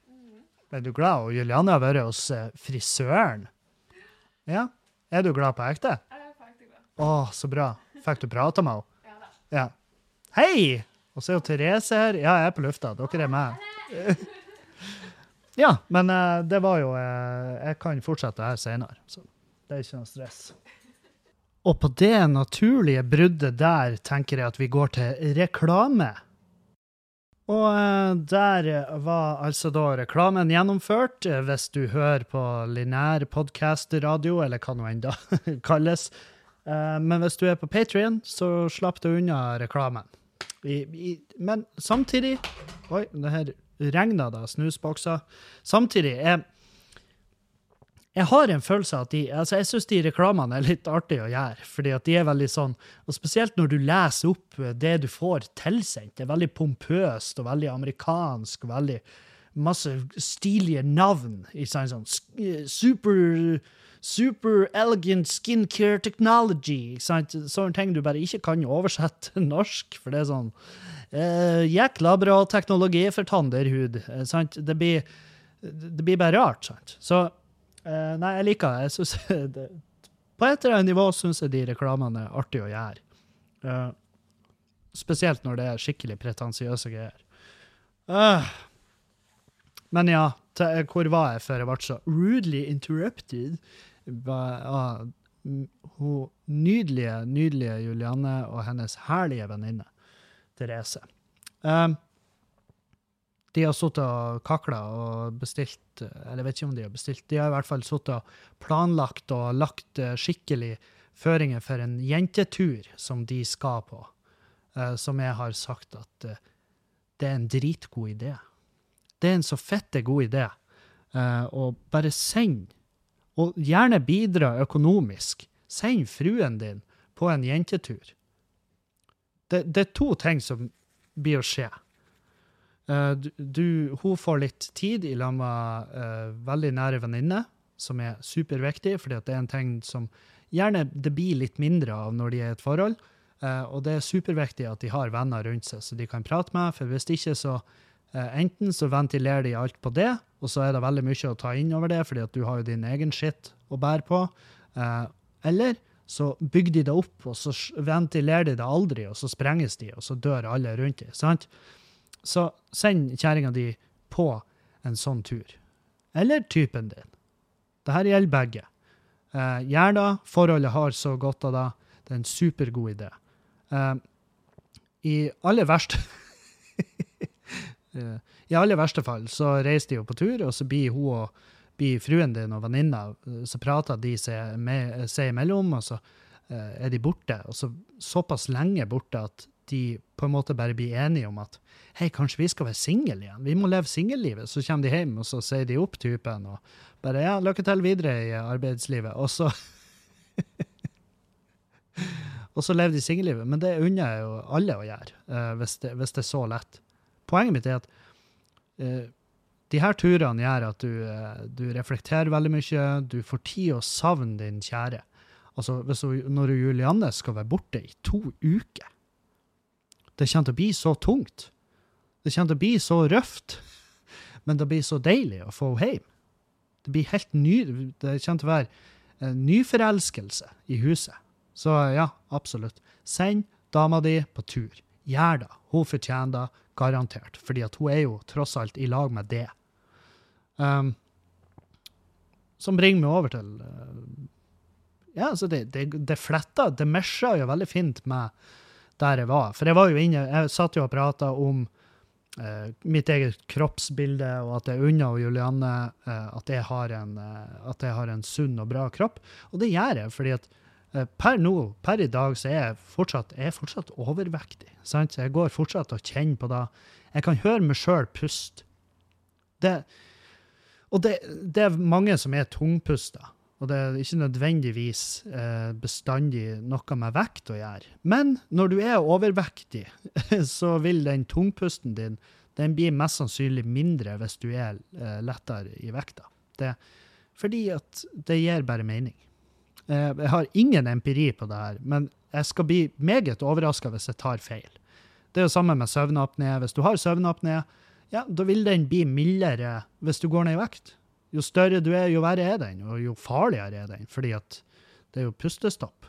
Er du glad? Og Julianne har vært hos eh, frisøren. Ja. Er du glad på ekte? Å, så bra. Fikk du prata med henne? Ja. Hei! Og så er jo Therese her. Ja, jeg er på lufta. Dere er med. Ja, men eh, det var jo eh, Jeg kan fortsette her senere, så det er ikke noe stress. Og på det naturlige bruddet der tenker jeg at vi går til reklame. Og eh, der var altså da reklamen gjennomført, hvis du hører på linær podkast-radio, eller hva nå enn da kalles. Men hvis du er på Patrion, så slapp du unna reklamen. I, i, men samtidig Oi, det her regna da snusbokser. Samtidig er jeg har en følelse av at de, altså jeg syns de reklamene er litt artige å gjøre. fordi at de er veldig sånn, og Spesielt når du leser opp det du får tilsendt. Det er veldig pompøst og veldig amerikansk. veldig Masse stilige navn. sånn, sånn super, super elegant skincare technology. Sant? Sånne ting du bare ikke kan oversette til norsk. For det er sånn eh, Jækla bra teknologi for tanderhud. eh, Sant? Det blir, det blir bare rart. sant? Så Eh, nei, jeg liker. Jeg synes det. På et eller annet nivå syns jeg de reklamene er artig å gjøre. Uh, spesielt når det er skikkelig pretensiøse greier. Uh, men ja, hvor var jeg før jeg ble så rudely interrupted? Ah, hun nydelige, nydelige Julianne og hennes herlige venninne Therese. Um, de har sittet og kakla og bestilt Eller jeg vet ikke om de har bestilt. De har i hvert fall sittet og planlagt og lagt eh, skikkelig føringer for en jentetur som de skal på. Uh, Som jeg har sagt at uh, det er en dritgod idé. Det er en så fette god idé. Uh, Og bare send, og gjerne bidra økonomisk. Send fruen din på en jentetur. Det, det er to ting som blir å skje. Eh, du, hun får litt tid i lag med uh, veldig nære venninner, som er superviktig, fordi det er en ting som gjerne det blir litt mindre av når de er i et forhold. Uh, og det er superviktig at de har venner rundt seg, så de kan prate med, for hvis ikke så enten så ventilerer de alt på det, og så er det veldig mye å ta inn over det, fordi at du har jo din egen skitt å bære på, eh, eller så bygger de det opp, og så ventilerer de det aldri, og så sprenges de, og så dør alle rundt dem, sant? Så send kjerringa di på en sånn tur. Eller typen din. Dette gjelder begge. Eh, Gjør det. Forholdet har så godt av det. Det er en supergod idé. Eh, I aller verste Eh, I aller verste fall så reiser de jo på tur, og så blir hun og blir fruen din og venninna, eh, så prater de seg, med, seg imellom, og så eh, er de borte. Og så såpass lenge borte at de på en måte bare blir enige om at hei, kanskje vi skal være single igjen. Vi må leve singellivet. Så kommer de hjem, og så sier de opp typen og bare ja, lykke til videre i arbeidslivet. Og så Og så lever de singellivet. Men det unner jeg jo alle å gjøre, eh, hvis, det, hvis det er så lett. Poenget mitt er at uh, de her turene gjør at du, uh, du reflekterer veldig mye, du får tid å savne din kjære. Altså, hvis når Julianne skal være borte i to uker Det kommer til å bli så tungt. Det kommer til å bli så røft. Men det blir så deilig å få henne hjem. Det blir helt ny, det kommer til å være nyforelskelse i huset. Så ja, absolutt. Send dama di på tur. Gjør det. Hun fortjener det, garantert. Fordi at hun er jo tross alt i lag med det. Um, som bringer meg over til uh, Ja, altså, det, det, det fletta, det mesja jo veldig fint med der jeg var. For jeg var jo inne, jeg satt jo og prata om uh, mitt eget kroppsbilde, og at jeg unna og Julianne uh, at, jeg en, at jeg har en sunn og bra kropp. Og det gjør jeg, fordi at Per nå, per i dag, så er jeg fortsatt, er fortsatt overvektig. Sant? Så jeg går fortsatt og kjenner på det. Jeg kan høre meg sjøl puste. Det, og det, det, er mange som er tungpusta, og det er ikke nødvendigvis eh, bestandig noe med vekt å gjøre. Men når du er overvektig, så vil den tungpusten din den blir mest sannsynlig mindre hvis du er eh, lettere i vekta. Det, fordi at det gir bare mening. Eh, jeg har ingen empiri på det her, men jeg skal bli meget overraska hvis jeg tar feil. Det er jo samme med søvnapné. Hvis du har søvnapné, ja, da vil den bli mildere hvis du går ned i vekt. Jo større du er, jo verre er den, og jo farligere er den, fordi at det er jo pustestopp.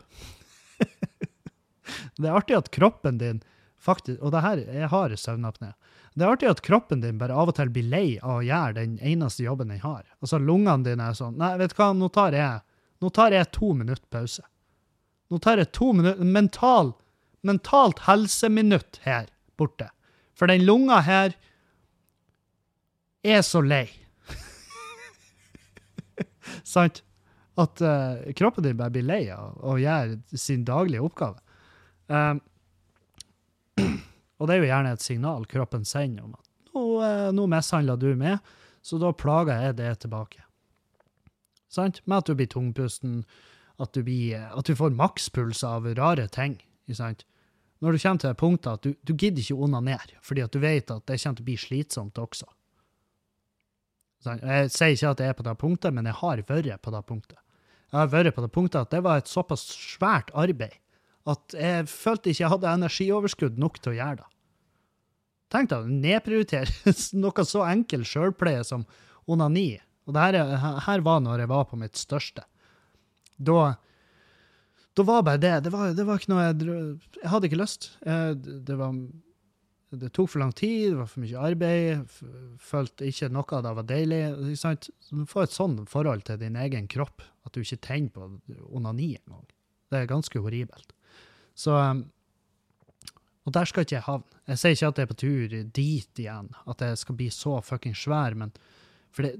det er artig at kroppen din faktisk Og det her, jeg har søvnapné. Det er artig at kroppen din bare av og til blir lei av å gjøre den eneste jobben den har. Altså Lungene dine er sånn Nei, vet du hva, nå tar jeg nå tar jeg to minutter pause. Nå tar jeg to minutter mental, mentalt helseminutt her borte. For den lunga her er så lei. Sant? At uh, kroppen din bare blir lei av å gjøre sin daglige oppgave. Um, og det er jo gjerne et signal kroppen sender om at nå, uh, nå mishandla du meg, så da plager jeg det tilbake sant? Med at du blir tungpusten, at du, blir, at du får makspuls av rare ting. Sant? Når du kommer til det punktet at du, du gidder ikke onanere, fordi at du vet at det kommer til å bli slitsomt også. Jeg sier ikke at jeg er på det punktet, men jeg har vært på det punktet. Jeg har vært på det punktet at det var et såpass svært arbeid at jeg følte ikke jeg hadde energioverskudd nok til å gjøre det. Tenk deg å nedprioritere noe så enkel sjølpleie som onani og det her, her, var når jeg var på mitt største. Da, da var bare det. Det var, det var ikke noe jeg, jeg hadde ikke lyst. Det, var, det tok for lang tid, det var for mye arbeid. Følte ikke noe av det var deilig. Du får et sånt forhold til din egen kropp at du ikke tenner på onani engang. Det er ganske horribelt. Så Og der skal ikke jeg havne. Jeg sier ikke at jeg er på tur dit igjen, at jeg skal bli så fucking svær, men for det,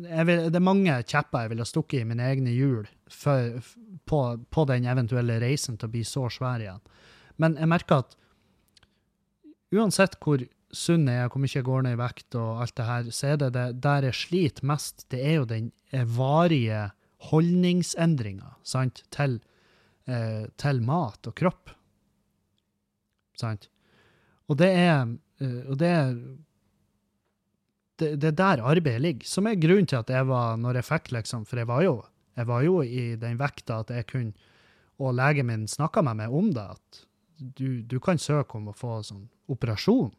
vil, det er mange kjepper jeg ville stukket i mine egne hjul for, på, på, den eventuelle reisen til å bli så svær igjen. Men jeg merker at uansett hvor sunn jeg er, hvor mye jeg går ned i vekt og alt det her, så er det, det der jeg sliter mest, det er jo den varige holdningsendringa til, eh, til mat og kropp. Sant? Og det er, eh, og det er det, er der arbeidet ligger. Som er grunnen til at jeg var, når jeg fikk liksom For jeg var jo, jeg var jo i den vekta at jeg kunne Og legen min snakka med meg om det, at du, du, kan søke om å få sånn operasjon.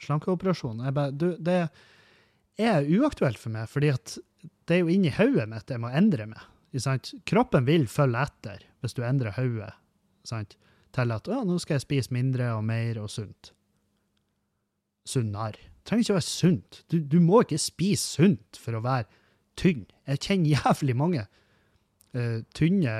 Slankeoperasjon. Jeg bare, du, det er uaktuelt for meg, fordi at det er jo inni hodet mitt jeg må endre meg. Kroppen vil følge etter hvis du endrer hodet til at nå skal jeg spise mindre og mer og sunt. Sunnere trenger ikke å være sunt. Du, du, må ikke spise sunt for å være tynn. Jeg kjenner jævlig mange uh, tynne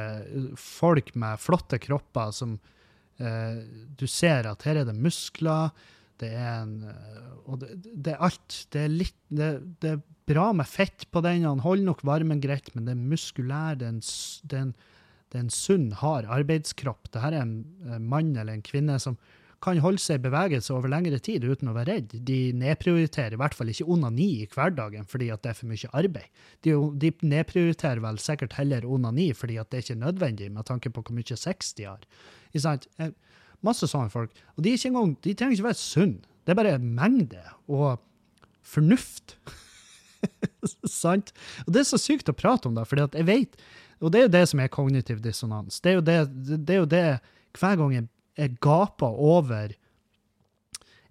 folk med flotte kropper som uh, du ser at her er det muskler, det er en uh, Og det, det, er alt. Det er litt det, det, er bra med fett på den, han holder nok varmen greit, men det er muskulær, det er en, det er en, Det er en sunn, hard arbeidskropp. Det her er en eh, mann eller en kvinne som kan holde seg i bevegelse over lengre tid uten å være redd. De nedprioriterer i hvert fall ikke onani i hverdagen fordi det er for mye arbeid. De, de nedprioriterer vel sikkert heller onani fordi det ikke er nødvendig med tanke på hvor mye sex de har. Eh, Masse sånne folk. Og de, er engang, de trenger ikke være sunne. Det er bare mengde og fornuft. Sant? Og det er så sykt å prate om det, at jeg vet Og det er jo det som er kognitiv dissonans. Det er jo det, det, er jo det hver gang jeg gaper over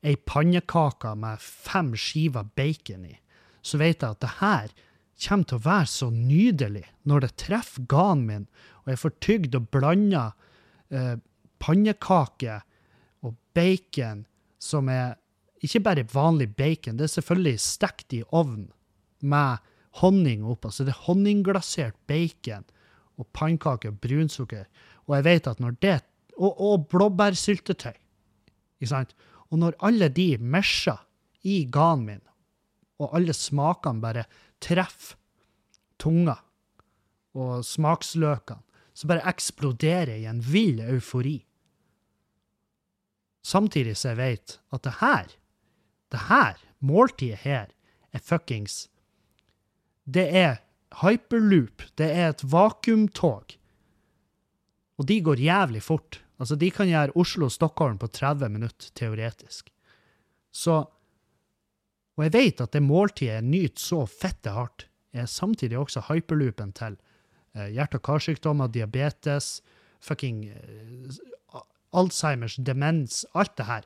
ei pannekake med fem skiver bacon i, så vet jeg at det her kommer til å være så nydelig når det treffer ganen min, og jeg får tygd og blanda eh, pannekake og bacon som er ikke bare vanlig bacon, det er selvfølgelig stekt i ovn med honning oppå. Så det er honningglasert bacon og pannekaker og brunsukker. Og jeg vet at når det Og, og blåbærsyltetøy. Ikke sant? Og når alle de mesjer i ganen min, og alle smakene bare treffer tunga og smaksløkene, så bare eksploderer jeg i en vill eufori. Samtidig så jeg vet at det her, det her, måltidet her, er fuckings Det er hyperloop. Det er et vakuumtog. Og de går jævlig fort. Altså, de kan gjøre Oslo-Stockholm på 30 minutter, teoretisk. Så Og jeg vet at det måltidet jeg nyter så fette hardt, er samtidig også hyperloopen til eh, hjerte- og karsykdommer, diabetes, fucking eh, Alzheimers, demens, alt det her.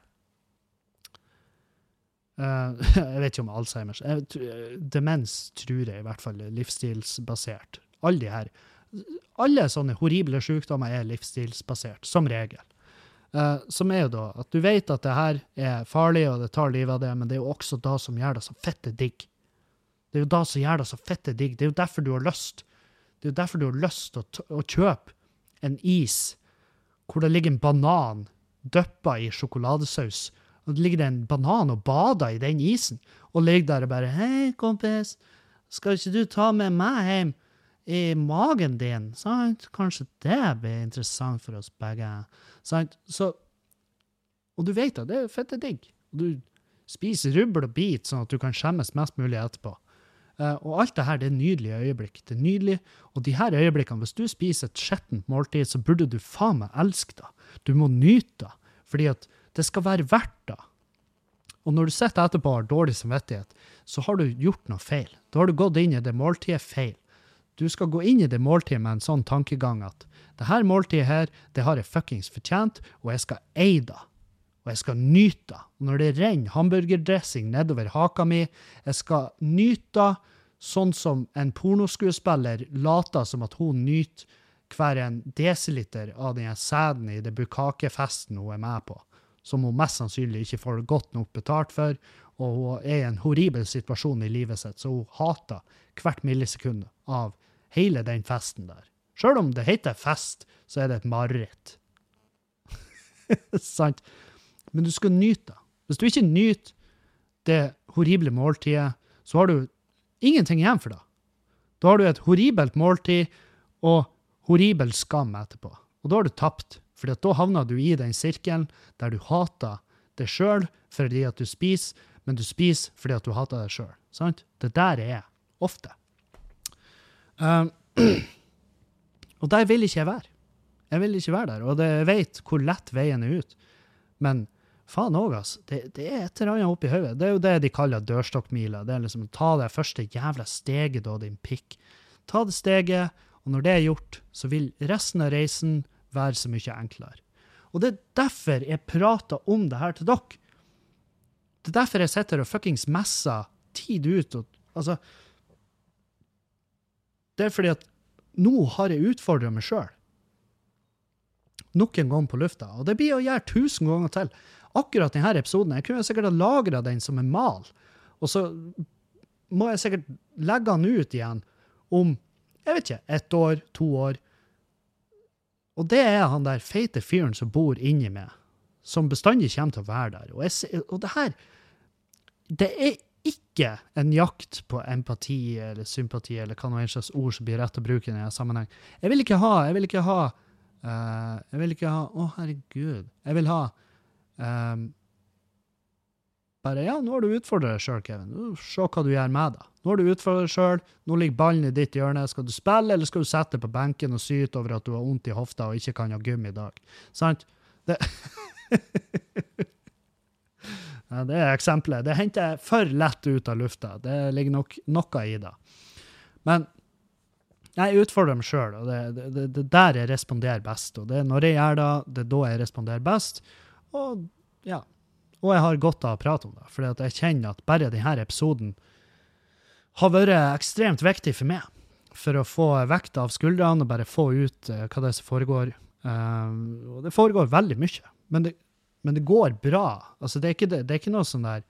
Uh, jeg vet ikke om Alzheimers. Demens tror jeg i hvert fall er livsstilsbasert. Alle de her. Alle sånne horrible sykdommer er livsstilsbasert, som regel. Uh, som er jo da at du vet at det her er farlig, og det tar livet av det, men det er jo også da som gjør det så fette digg. Det er jo da som gjør det så fette digg. Det er jo derfor du har lyst. Det er jo derfor du har lyst til å, å kjøpe en is hvor det ligger en banan dyppa i sjokoladesaus, og det ligger en banan og bader i den isen, og ligger der og bare 'Hei, kompis, skal ikke du ta med meg hjem i magen din?' Sant? Kanskje det blir interessant for oss begge. Sant? Så Og du vet da, det er fette digg. Du spiser rubbel og bit, sånn at du kan skjemmes mest mulig etterpå. Uh, og alt det her det er nydelige øyeblikk. Det er nydelig. Og de her øyeblikkene, hvis du spiser et skjettent måltid, så burde du faen meg elske det. Du må nyte det. Fordi at det skal være verdt det. Og når du sitter etterpå og har dårlig samvittighet, så har du gjort noe feil. Da har du gått inn i det måltidet feil. Du skal gå inn i det måltidet med en sånn tankegang at det her måltidet her, det har jeg fuckings fortjent, og jeg skal eie det. Og jeg skal nyte det. Og når det renner hamburgerdressing nedover haka mi, jeg skal nyte det sånn som en pornoskuespiller later som at hun nyter hver en desiliter av den sæden i det bukakefesten hun er med på, som hun mest sannsynlig ikke får godt nok betalt for, og hun er i en horribel situasjon i livet sitt, så hun hater hvert millisekund av hele den festen der. Sjøl om det heter fest, så er det et mareritt. Sant? Men du skal nyte det. Hvis du ikke nyter det horrible måltidet, så har du ingenting igjen for det. Da har du et horribelt måltid og horribel skam etterpå. Og da har du tapt, for da havner du i den sirkelen der du hater det sjøl fordi at du spiser, men du spiser fordi at du hater deg sjøl. Det der er jeg ofte. Um, og der vil ikke jeg være. Jeg vil ikke være der, og jeg vet hvor lett veien er ut. Men faen òg, altså. Det, det er et eller annet oppi hodet. Det er jo det de kaller dørstokkmila. Det er liksom ta det første jævla steget, da, din pikk. Ta det steget, og når det er gjort, så vil resten av reisen være så mye enklere. Og det er derfor jeg prater om det her til dere. Det er derfor jeg sitter og fuckings messer tid ut. Og, altså Det er fordi at nå har jeg utfordra meg sjøl. Nok en gang på lufta. Og det blir å gjøre tusen ganger til. Akkurat denne episoden. Jeg kunne sikkert ha lagra den som en mal. Og så må jeg sikkert legge den ut igjen om jeg vet ikke, ett år, to år. Og det er han der feite fyren som bor inni meg, som bestandig kommer til å være der. Og, jeg, og det her det er ikke en jakt på empati eller sympati eller hva noe slags ord som blir rett å bruke i denne sammenheng. Jeg vil ikke ha Jeg vil ikke ha uh, Jeg vil ikke ha Å, herregud. Jeg vil ha um, bare ja, nå har du utfordra deg sjøl, Kevin. Se hva du gjør med det. Nå har du utfordra deg sjøl, nå ligger ballen i ditt hjørne. Skal du spille, eller skal du sette deg på benken og syte over at du har vondt i hofta og ikke kan ha gym i dag? Sant? Det ja, det er eksempelet. Det henter jeg for lett ut av lufta. Det ligger nok noe i det. Men jeg utfordrer meg sjøl, og det er der jeg responderer best. Og det er når jeg gjør det, det er da jeg responderer best. Og ja, og jeg har godt av å prate om det, for jeg kjenner at bare denne episoden har vært ekstremt viktig for meg. For å få vekt av skuldrene og bare få ut uh, hva det er som foregår. Uh, og det foregår veldig mye, men det, men det går bra. Altså, det, er ikke, det, det er ikke noe sånn der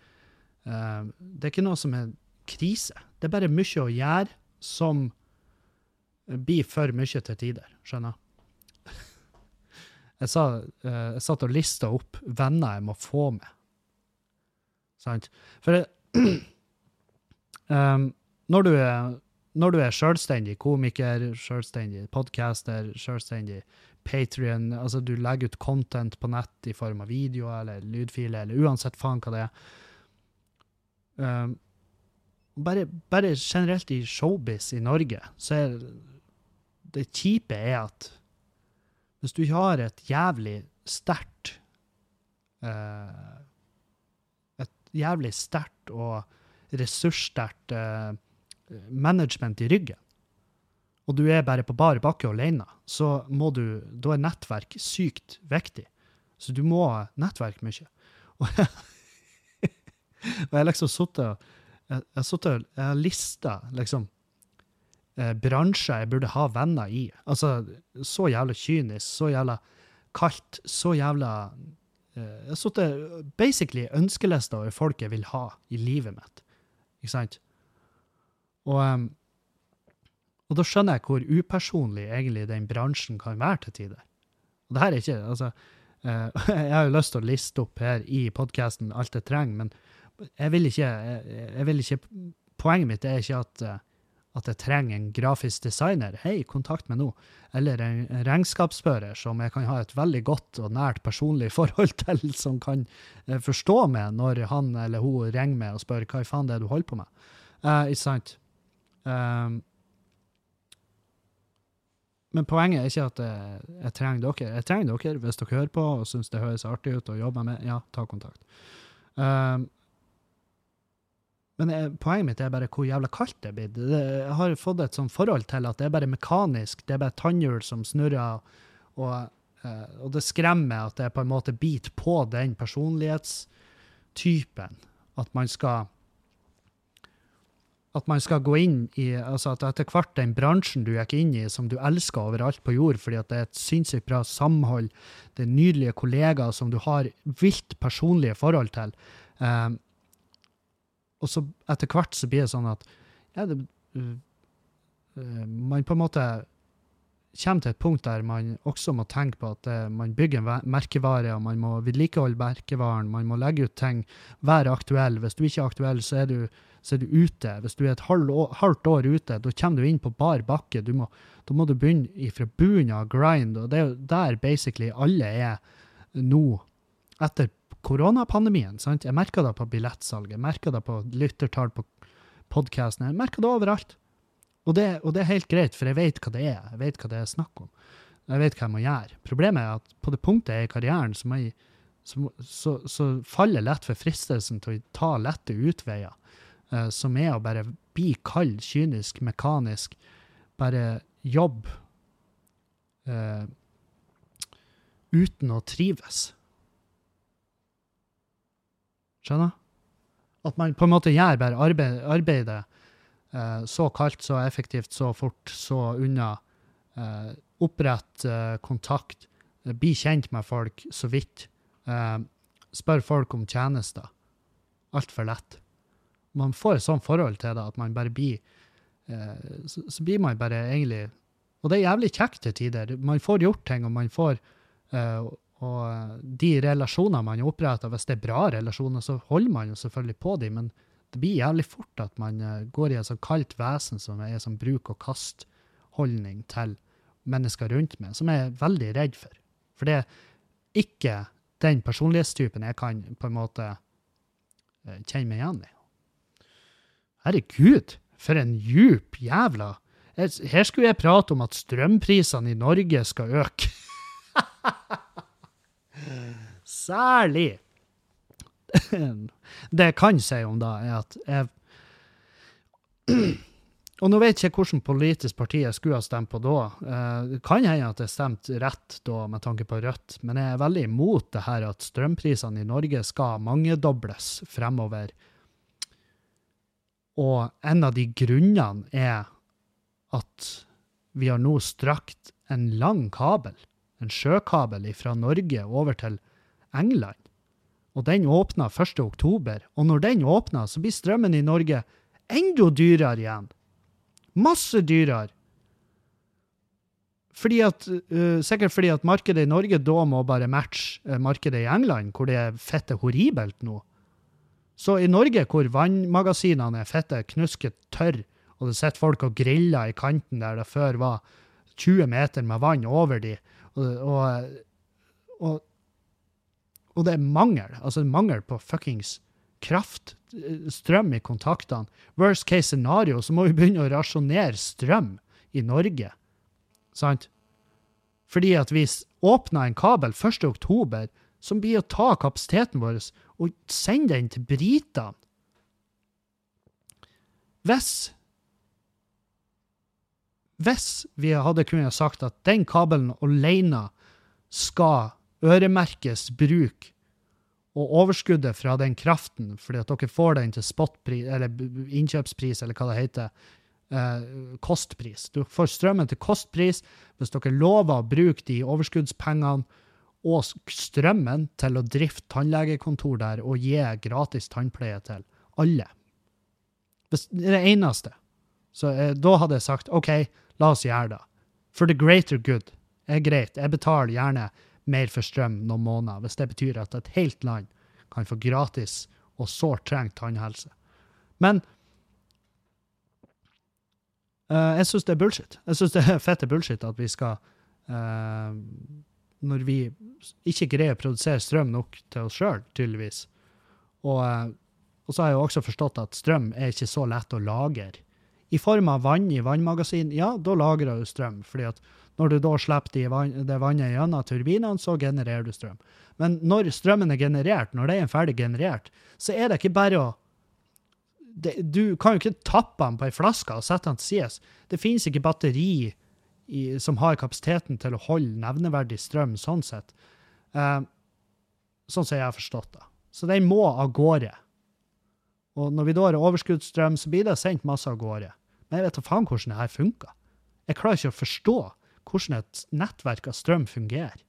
uh, Det er ikke noe som er krise. Det er bare mye å gjøre som blir for mye til tider. Skjønner? Jeg, sa, jeg satt og lista opp venner jeg må få med Sant? For um, når du er når du er selvstendig komiker, selvstendig podcaster, selvstendig Patrion, altså du legger ut content på nett i form av videoer eller lydfiler, eller uansett faen hva det er. Um, bare, bare, generelt i showbiz i Norge, så er det kjipe er at hvis du har et jævlig sterkt uh, jævlig sterkt og ressurssterkt uh, management i ryggen, og du er bare på bar bakke alene, så må du, da er nettverk sykt viktig. Så du må nettverke mye. Og jeg, og jeg liksom sittet jeg, jeg, jeg har lista liksom eh, bransjer jeg burde ha venner i. Altså, så jævla kynisk, så jævla kaldt, så jævla Eh, jeg har sittet basically ønskelista over folk jeg vil ha i livet mitt. Ikke sant? Og, um, og da skjønner jeg hvor upersonlig egentlig den bransjen kan være til tider. Og det her er ikke altså, uh, Jeg har jo lyst til å liste opp her i podkasten alt jeg trenger, men jeg vil ikke, jeg, vil ikke Poenget mitt er ikke at uh, at jeg trenger en grafisk designer, hei, kontakt meg nå. Eller en regnskapsfører som jeg kan ha et veldig godt og nært personlig forhold til, som kan eh, forstå meg når han eller hun ringer meg og spør hva i faen det er du holder på med. Uh, ikke sant? Um, men poenget er ikke at jeg, jeg, trenger dere. Jeg trenger dere hvis dere hører på og syns det høres artig ut å jobbe med. Ja, ta kontakt. Um, men jeg, eh, poenget mitt er bare hvor jævla kaldt det er blitt. Jeg har fått et sånt forhold til at det er bare mekanisk. Det er bare tannhjul som snurrer, og, uh, og det skremmer at det på en måte biter på den personlighetstypen. At man skal at man skal gå inn i altså at etter hvert den bransjen du gikk inn i, som du elsker overalt på jord, fordi at det er et sinnssykt bra samhold, det er nydelige kollegaer som du har vilt personlige forhold til, um, og så etter hvert så blir det sånn at ja, det, uh, man på en måte kommer til et punkt der man også må tenke på at uh, man bygger en merkevare, og man må vedlikeholde merkevaren, man må legge ut ting, være aktuell. Hvis du ikke er aktuell, så er du, så er du ute. Hvis du er et år, halvt år ute, da kommer du inn på bar bakke. Må, da må du begynne fra bunnen av grind, og det er jo der basically alle er nå, etter koronapandemien. sant? Jeg merka det på billettsalget, jeg merka det på lyttertall på podkasten, jeg merka det overalt. Og det, og det, er helt greit, for jeg vet hva det er. Jeg vet hva det er snakk om. Jeg vet hva jeg må gjøre. Problemet er at på det punktet jeg er i karrieren, så, jeg, så, så, så faller lett for fristelsen til å ta lette utveier, som er å bare bli kald, kynisk, mekanisk, bare jobbe uh, uten å trives. Skjønner? At man på en måte gjør bare arbeid, arbeidet eh, så kaldt, så effektivt, så fort, så unna. Eh, opprett eh, kontakt, eh, bli kjent med folk så vidt. Eh, spør folk om tjenester. Altfor lett. Man får et sånt forhold til det at man bare blir eh, så, så, blir man bare egentlig Og det er jævlig kjekt til tider. Man får gjort ting, og man får og eh, de relasjonene man oppretter, hvis det er bra relasjoner, så holder man jo selvfølgelig på dem, men Det blir jævlig fort at man eh, går i et sånt kaldt vesen som er sånn bruk-og-kast-holdning til mennesker rundt meg, som jeg er veldig redd for. For det er ikke den personlighetstypen jeg kan på en måte eh, kjenne meg igjen i. Herregud, for en djup jævla Her skulle jeg prate om at strømprisene i Norge skal øke. Særlig. Det jeg kan si om det, er at jeg Og nå vet jeg ikke hvilket politisk parti jeg skulle ha stemt på da. Eh, Det kan hende at jeg stemte rett da med tanke på Rødt, men jeg er veldig imot det her at strømprisene i Norge skal mangedobles fremover. Og en av de grunnene er at vi har nå strakt en lang kabel, en sjøkabel fra Norge over til England. Og den åpna 1. oktober, og når den åpner, så blir strømmen i Norge enda dyrere igjen. Masse dyrere. Fordi at, uh, sikkert fordi at markedet i Norge da må bare matche øh, markedet i England, hvor det er fette horribelt nå. Så i Norge, hvor vannmagasinene er fette knusket tørr, og det sitter folk og griller i kanten der det før var 20 meter med vann over de, og, og, og, og det er mangel, altså mangel på fuckings kraft, eh, strøm i kontaktene. Worst case scenario, så må vi begynne å rasjonere strøm i Norge. Sant? Fordi at vi åpna en kabel 1. oktober som blir å ta kapasiteten vår og sende den til britene. Hvis Hvis vi hadde kunnet sagt at den kabelen alene skal øremerkes bruk og overskuddet fra den kraften, fordi at dere får den til spotpris, eller innkjøpspris, eller hva det heter, eh, kostpris. Du får strømmen til kostpris hvis dere lover å bruke de overskuddspengene og strømmen til å drifte tannlegekontor der og gi gratis tannpleie til alle. Hvis, det er det eneste. Så eh, da hadde jeg sagt OK, la oss gjøre det. For the greater good er greit. Jeg betaler gjerne mer for strøm noen måneder, hvis det betyr at et helt land kan få gratis og sårt trengt tannhelse. Men eh, jeg syns det er bullshit. Jeg syns det er fette bullshit at vi skal eh, Når vi ikke greier å produsere strøm nok til oss sjøl, tydeligvis. Og, eh, og så har jeg jo også forstått at strøm er ikke så lett å lagre. I form av vann i vannmagasin, ja, da lagrer du strøm. fordi at når du da slipper det vannet gjennom turbinene, så genererer du strøm. Men når strømmen er generert, når den er ferdig generert, så er det ikke bare å det, Du kan jo ikke tappe den på ei flaske og sette den til sides. Det finnes ikke batteri i, som har kapasiteten til å holde nevneverdig strøm sånn sett. Eh, sånn som jeg har forstått det. Så den må av gårde. Og når vi da har overskuddsstrøm, så blir det sendt masse av gårde. Men jeg vet da faen hvordan det her funker. Jeg klarer ikke å forstå hvordan et nettverk av strøm fungerer.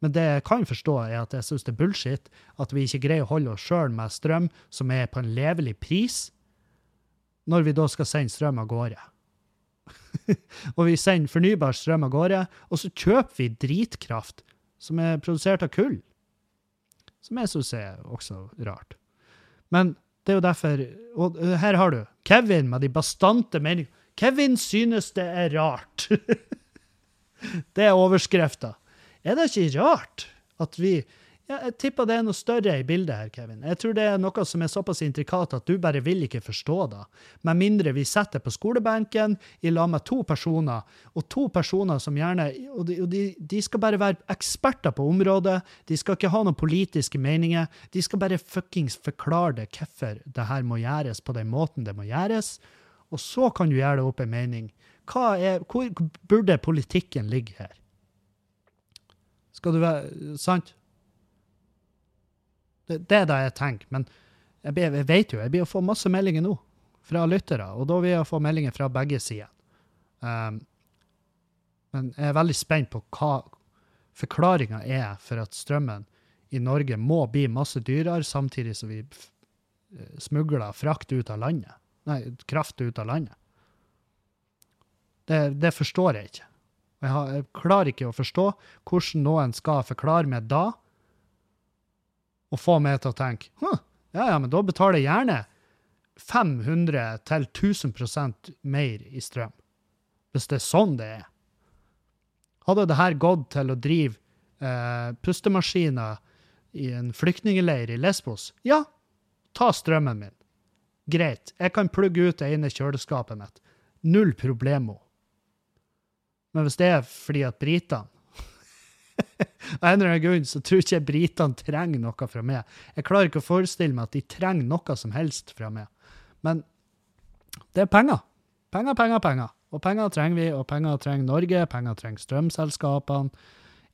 Men det jeg kan forstå, er at jeg syns det er bullshit at vi ikke greier å holde oss sjøl med strøm som er på en levelig pris, når vi da skal sende strøm av gårde. og vi sender fornybar strøm av gårde, og så kjøper vi dritkraft som er produsert av kull. Som jeg syns er også rart. Men det er jo derfor Og her har du Kevin med de bastante meningene. Kevin synes det er rart. det er overskrifta. Er det ikke rart at vi ja, Jeg tipper det er noe større i bildet her, Kevin. Jeg tror det er noe som er såpass intrikat at du bare vil ikke forstå det. Med mindre vi setter på skolebenken i lag med to personer, og to personer som gjerne Og de, og de, de skal bare være eksperter på området. De skal ikke ha noen politiske meninger. De skal bare fuckings forklare det hvorfor det her må gjøres på den måten det må gjøres. Og så kan du gjøre det opp en mening. Er, hvor burde politikken ligge her? Skal du være Sant? Det, er det jeg tenker. Men jeg, be- jeg vet jo, jeg blir å få masse meldinger nå fra lyttere, og da vil jeg få meldinger fra begge sider. Um, men jeg er veldig spent på hva forklaringa er for at strømmen i Norge må bli masse dyrere, samtidig som vi eh, smugler frakt ut av landet. Nei, kraft ut av landet. Det, det forstår jeg ikke. Jeg, har, jeg klarer ikke å forstå hvordan noen skal forklare meg da, og få meg til å tenke «Hm, ja, ja, men da betaler jeg gjerne 500 til 1000% mer i strøm. Hvis det er sånn det er. Hadde det her gått til å drive eh, pustemaskiner i en flyktningleir i Lesbos, ja, ta strømmen min. Greit, jeg kan plugge ut det ene kjøleskapet mitt. Null problemo. Men hvis det er fordi at britene Av en eller annen grunn så tror ikke jeg britene trenger noe fra meg. Jeg klarer ikke å forestille meg at de trenger noe som helst fra meg. Men det er penger. Penger, penger, penger. Og penger trenger vi, og penger trenger Norge, penger trenger strømselskapene.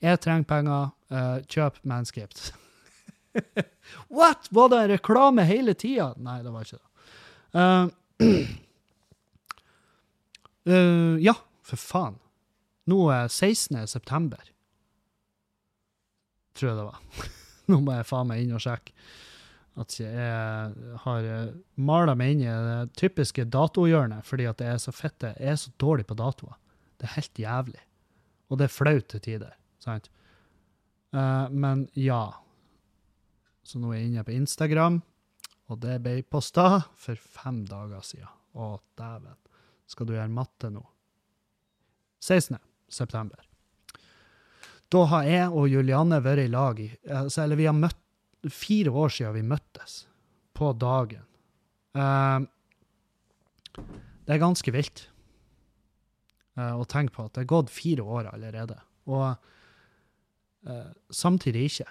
Jeg trenger penger. Uh, kjøp Manscaped. What?! Var det en reklame hele tida? Nei, det var ikke det. Uh, uh, ja, for faen. Nå er 16. september. Tror jeg det var. Nå må jeg faen meg inn og sjekke at jeg har mala meg inn i det typiske datohjørnet fordi at jeg er så fette, jeg er så dårlig på datoer. Det er helt jævlig. Og det er flaut til tider. sant? Uh, men ja. Så nå er jeg inne på Instagram, og det ble posta for fem dager siden. Å, dæven. Skal du gjøre matte nå? 16. september. Da har jeg og Julianne vært i lag i altså, Eller vi har møtt fire år siden vi møttes, på dagen. Uh, det er ganske vilt uh, å tenke på at det er gått fire år allerede. Og uh, samtidig ikke.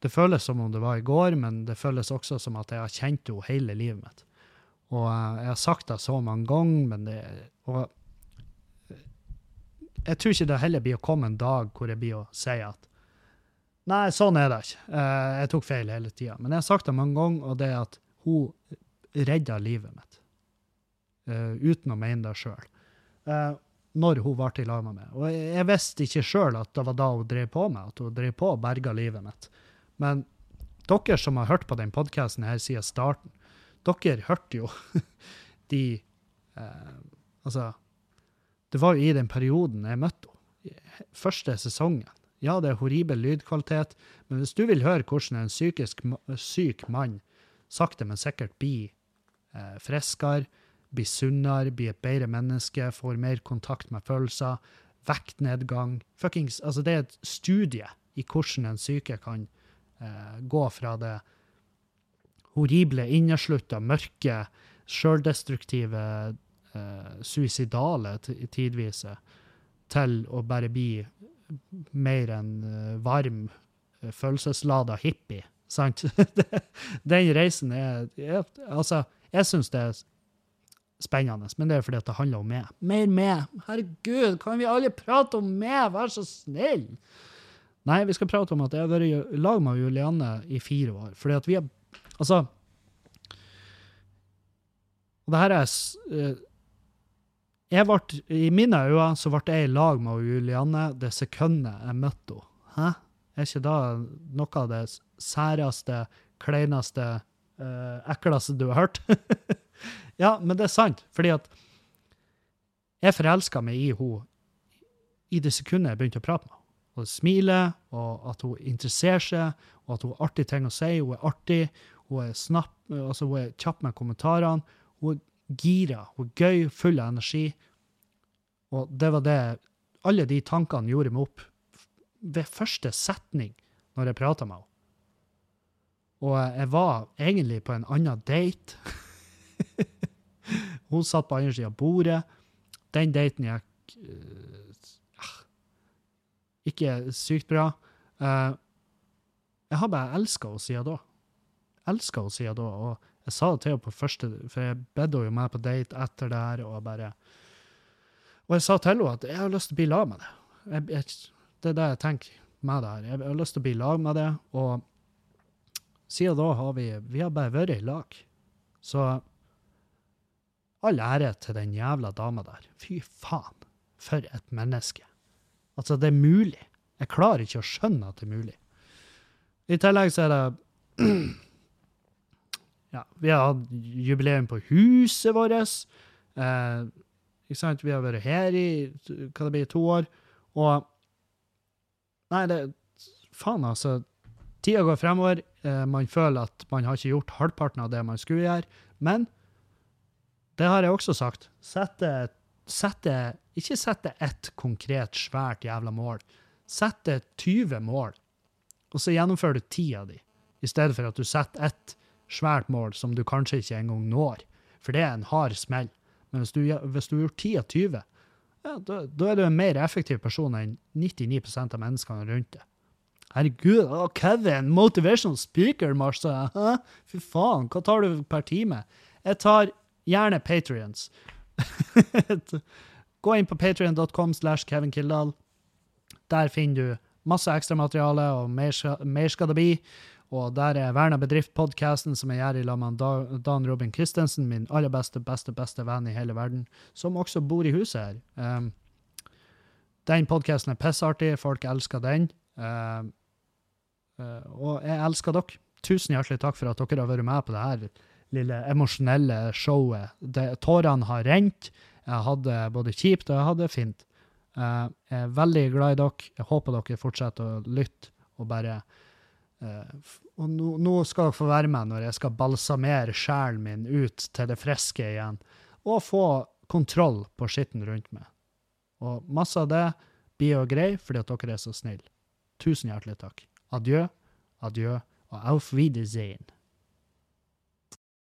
Det føles som om det var i går, men det føles også som at jeg har kjent henne hele livet mitt. Og jeg har sagt det så mange ganger, men det og jeg tror ikke det heller blir å komme en dag hvor jeg blir å si at Nei, sånn er det ikke. Uh, jeg tok feil hele tida. Men jeg har sagt det mange ganger, og det er at hun redda livet mitt. Uh, uten å mene det sjøl. Uh, når hun ble i lag med meg. Og jeg, jeg visste ikke sjøl at det var da hun drev på med, at hun drev på og berga livet mitt. Men dere som har hørt på den podkasten her siden starten, dere hørte jo de Altså, det var jo i den perioden jeg møtte henne. Første sesongen. Ja, det er horribel lydkvalitet, men hvis du vil høre hvordan en psykisk syk mann sakte, men sikkert blir eh, friskere, blir sunnere, blir et bedre menneske, får mer kontakt med følelser, vektnedgang Fuckings Altså, det er et studie i hvordan en syke kan eh, gå fra det horrible, inneslutta, mørke, sjøldestruktive, eh, suicidale tidvise, til å bare bli mer en uh, varm, uh, følelseslada hippie. Sant? Den reisen er, Altså, jeg syns det er spennende, men det er fordi at det handler om meg. Mer meg. Herregud, kan vi alle prate om meg? Vær så snill! Nei, vi skal prate om at jeg har vært i lag med Julianne i fire år. Fordi at vi har Altså Og det her er uh, jeg ble, I mine øyne så ble jeg i lag med Julianne det sekundet jeg møtte henne. Hæ? Er ikke da noe av det særeste, kleineste, eh, ekleste du har hørt? ja, men det er sant, fordi at jeg forelska meg i henne i det sekundet jeg begynte å prate med henne. Og smiler, og at hun interesserer seg, og at hun har artige ting å si. Hun er artig, hun er, snapp, altså hun er kjapp med kommentarene. Hun er gira, er gøy, full av energi. Og det var det Alle de tankene gjorde meg opp ved første setning når jeg prata med henne. Og jeg var egentlig på en annen date. hun satt på andre sida av bordet. Den daten gikk uh, ikke sykt bra. Uh, jeg har bare elska henne siden da. Elska henne siden da. Og jeg sa det til henne på første, for jeg bedde henne meg på date etter det her, og bare Og jeg sa til henne at jeg har lyst til å bli lag med det. Jeg, jeg, det er det jeg tenker med det her. Jeg har lyst til å bli lag med det, og siden da har vi Vi har bare vært i lag. Så all ære til den jævla dama der. Fy faen, for et menneske. Altså, det er mulig. Jeg klarer ikke å skjønne at det er mulig. I tillegg så er det ja, vi har hatt jubileum på huset vårt. Eh, ikke sant? Vi har vært her i hva det blir, to år. Og Nei, det Faen, altså. Tida går fremover. Eh, man føler at man har ikke gjort halvparten av det man skulle gjøre. Men det har jeg også sagt. Sette, sette Ikke sette ett konkret, svært jævla mål. Sette 20 mål, og så gjennomfører du ti av de, i stedet for at du setter ett svært mål som du kanskje ikke engang når. For det er en hard smell. Men hvis du, hvis du gjort 10 av 20, ja, da, da er du en mer effektiv person enn 99% av menneskene rundt deg. Herregud, å, Kevin, motivational speaker. Hæ? Fy faen, hva tar du per time? Jeg tar gjerne Patrions. Gå inn på patrion.com slash Kevin Kildahl. Der finner du masse ekstramateriale, og mer mer skal det bli. Og der er Verna bedrift-podkasten som jeg gjør i lag med Dan Robin Christensen, min aller beste, beste, beste venn i hele verden, som også bor i huset her. Um, den podkasten er pissartig, folk elsker den. Um, uh, og jeg elsker dere. Tusen hjertelig takk for at dere har vært med på det her lille emosjonelle showet. Det- Tårene har rent. Jeg hadde både kjipt og jeg hadde fint. Uh, jeg er veldig glad i dere. Jeg håper dere fortsetter å lytte og bare F- og nå, nå skal dere få være med når jeg skal balsamere sjelen min ut til det friske igjen, og få kontroll på skitten rundt meg. Og masse av det blir jo grei fordi at dere er så snille. Tusen hjertelig takk. Adjø, adjø og auf Wiedersehen.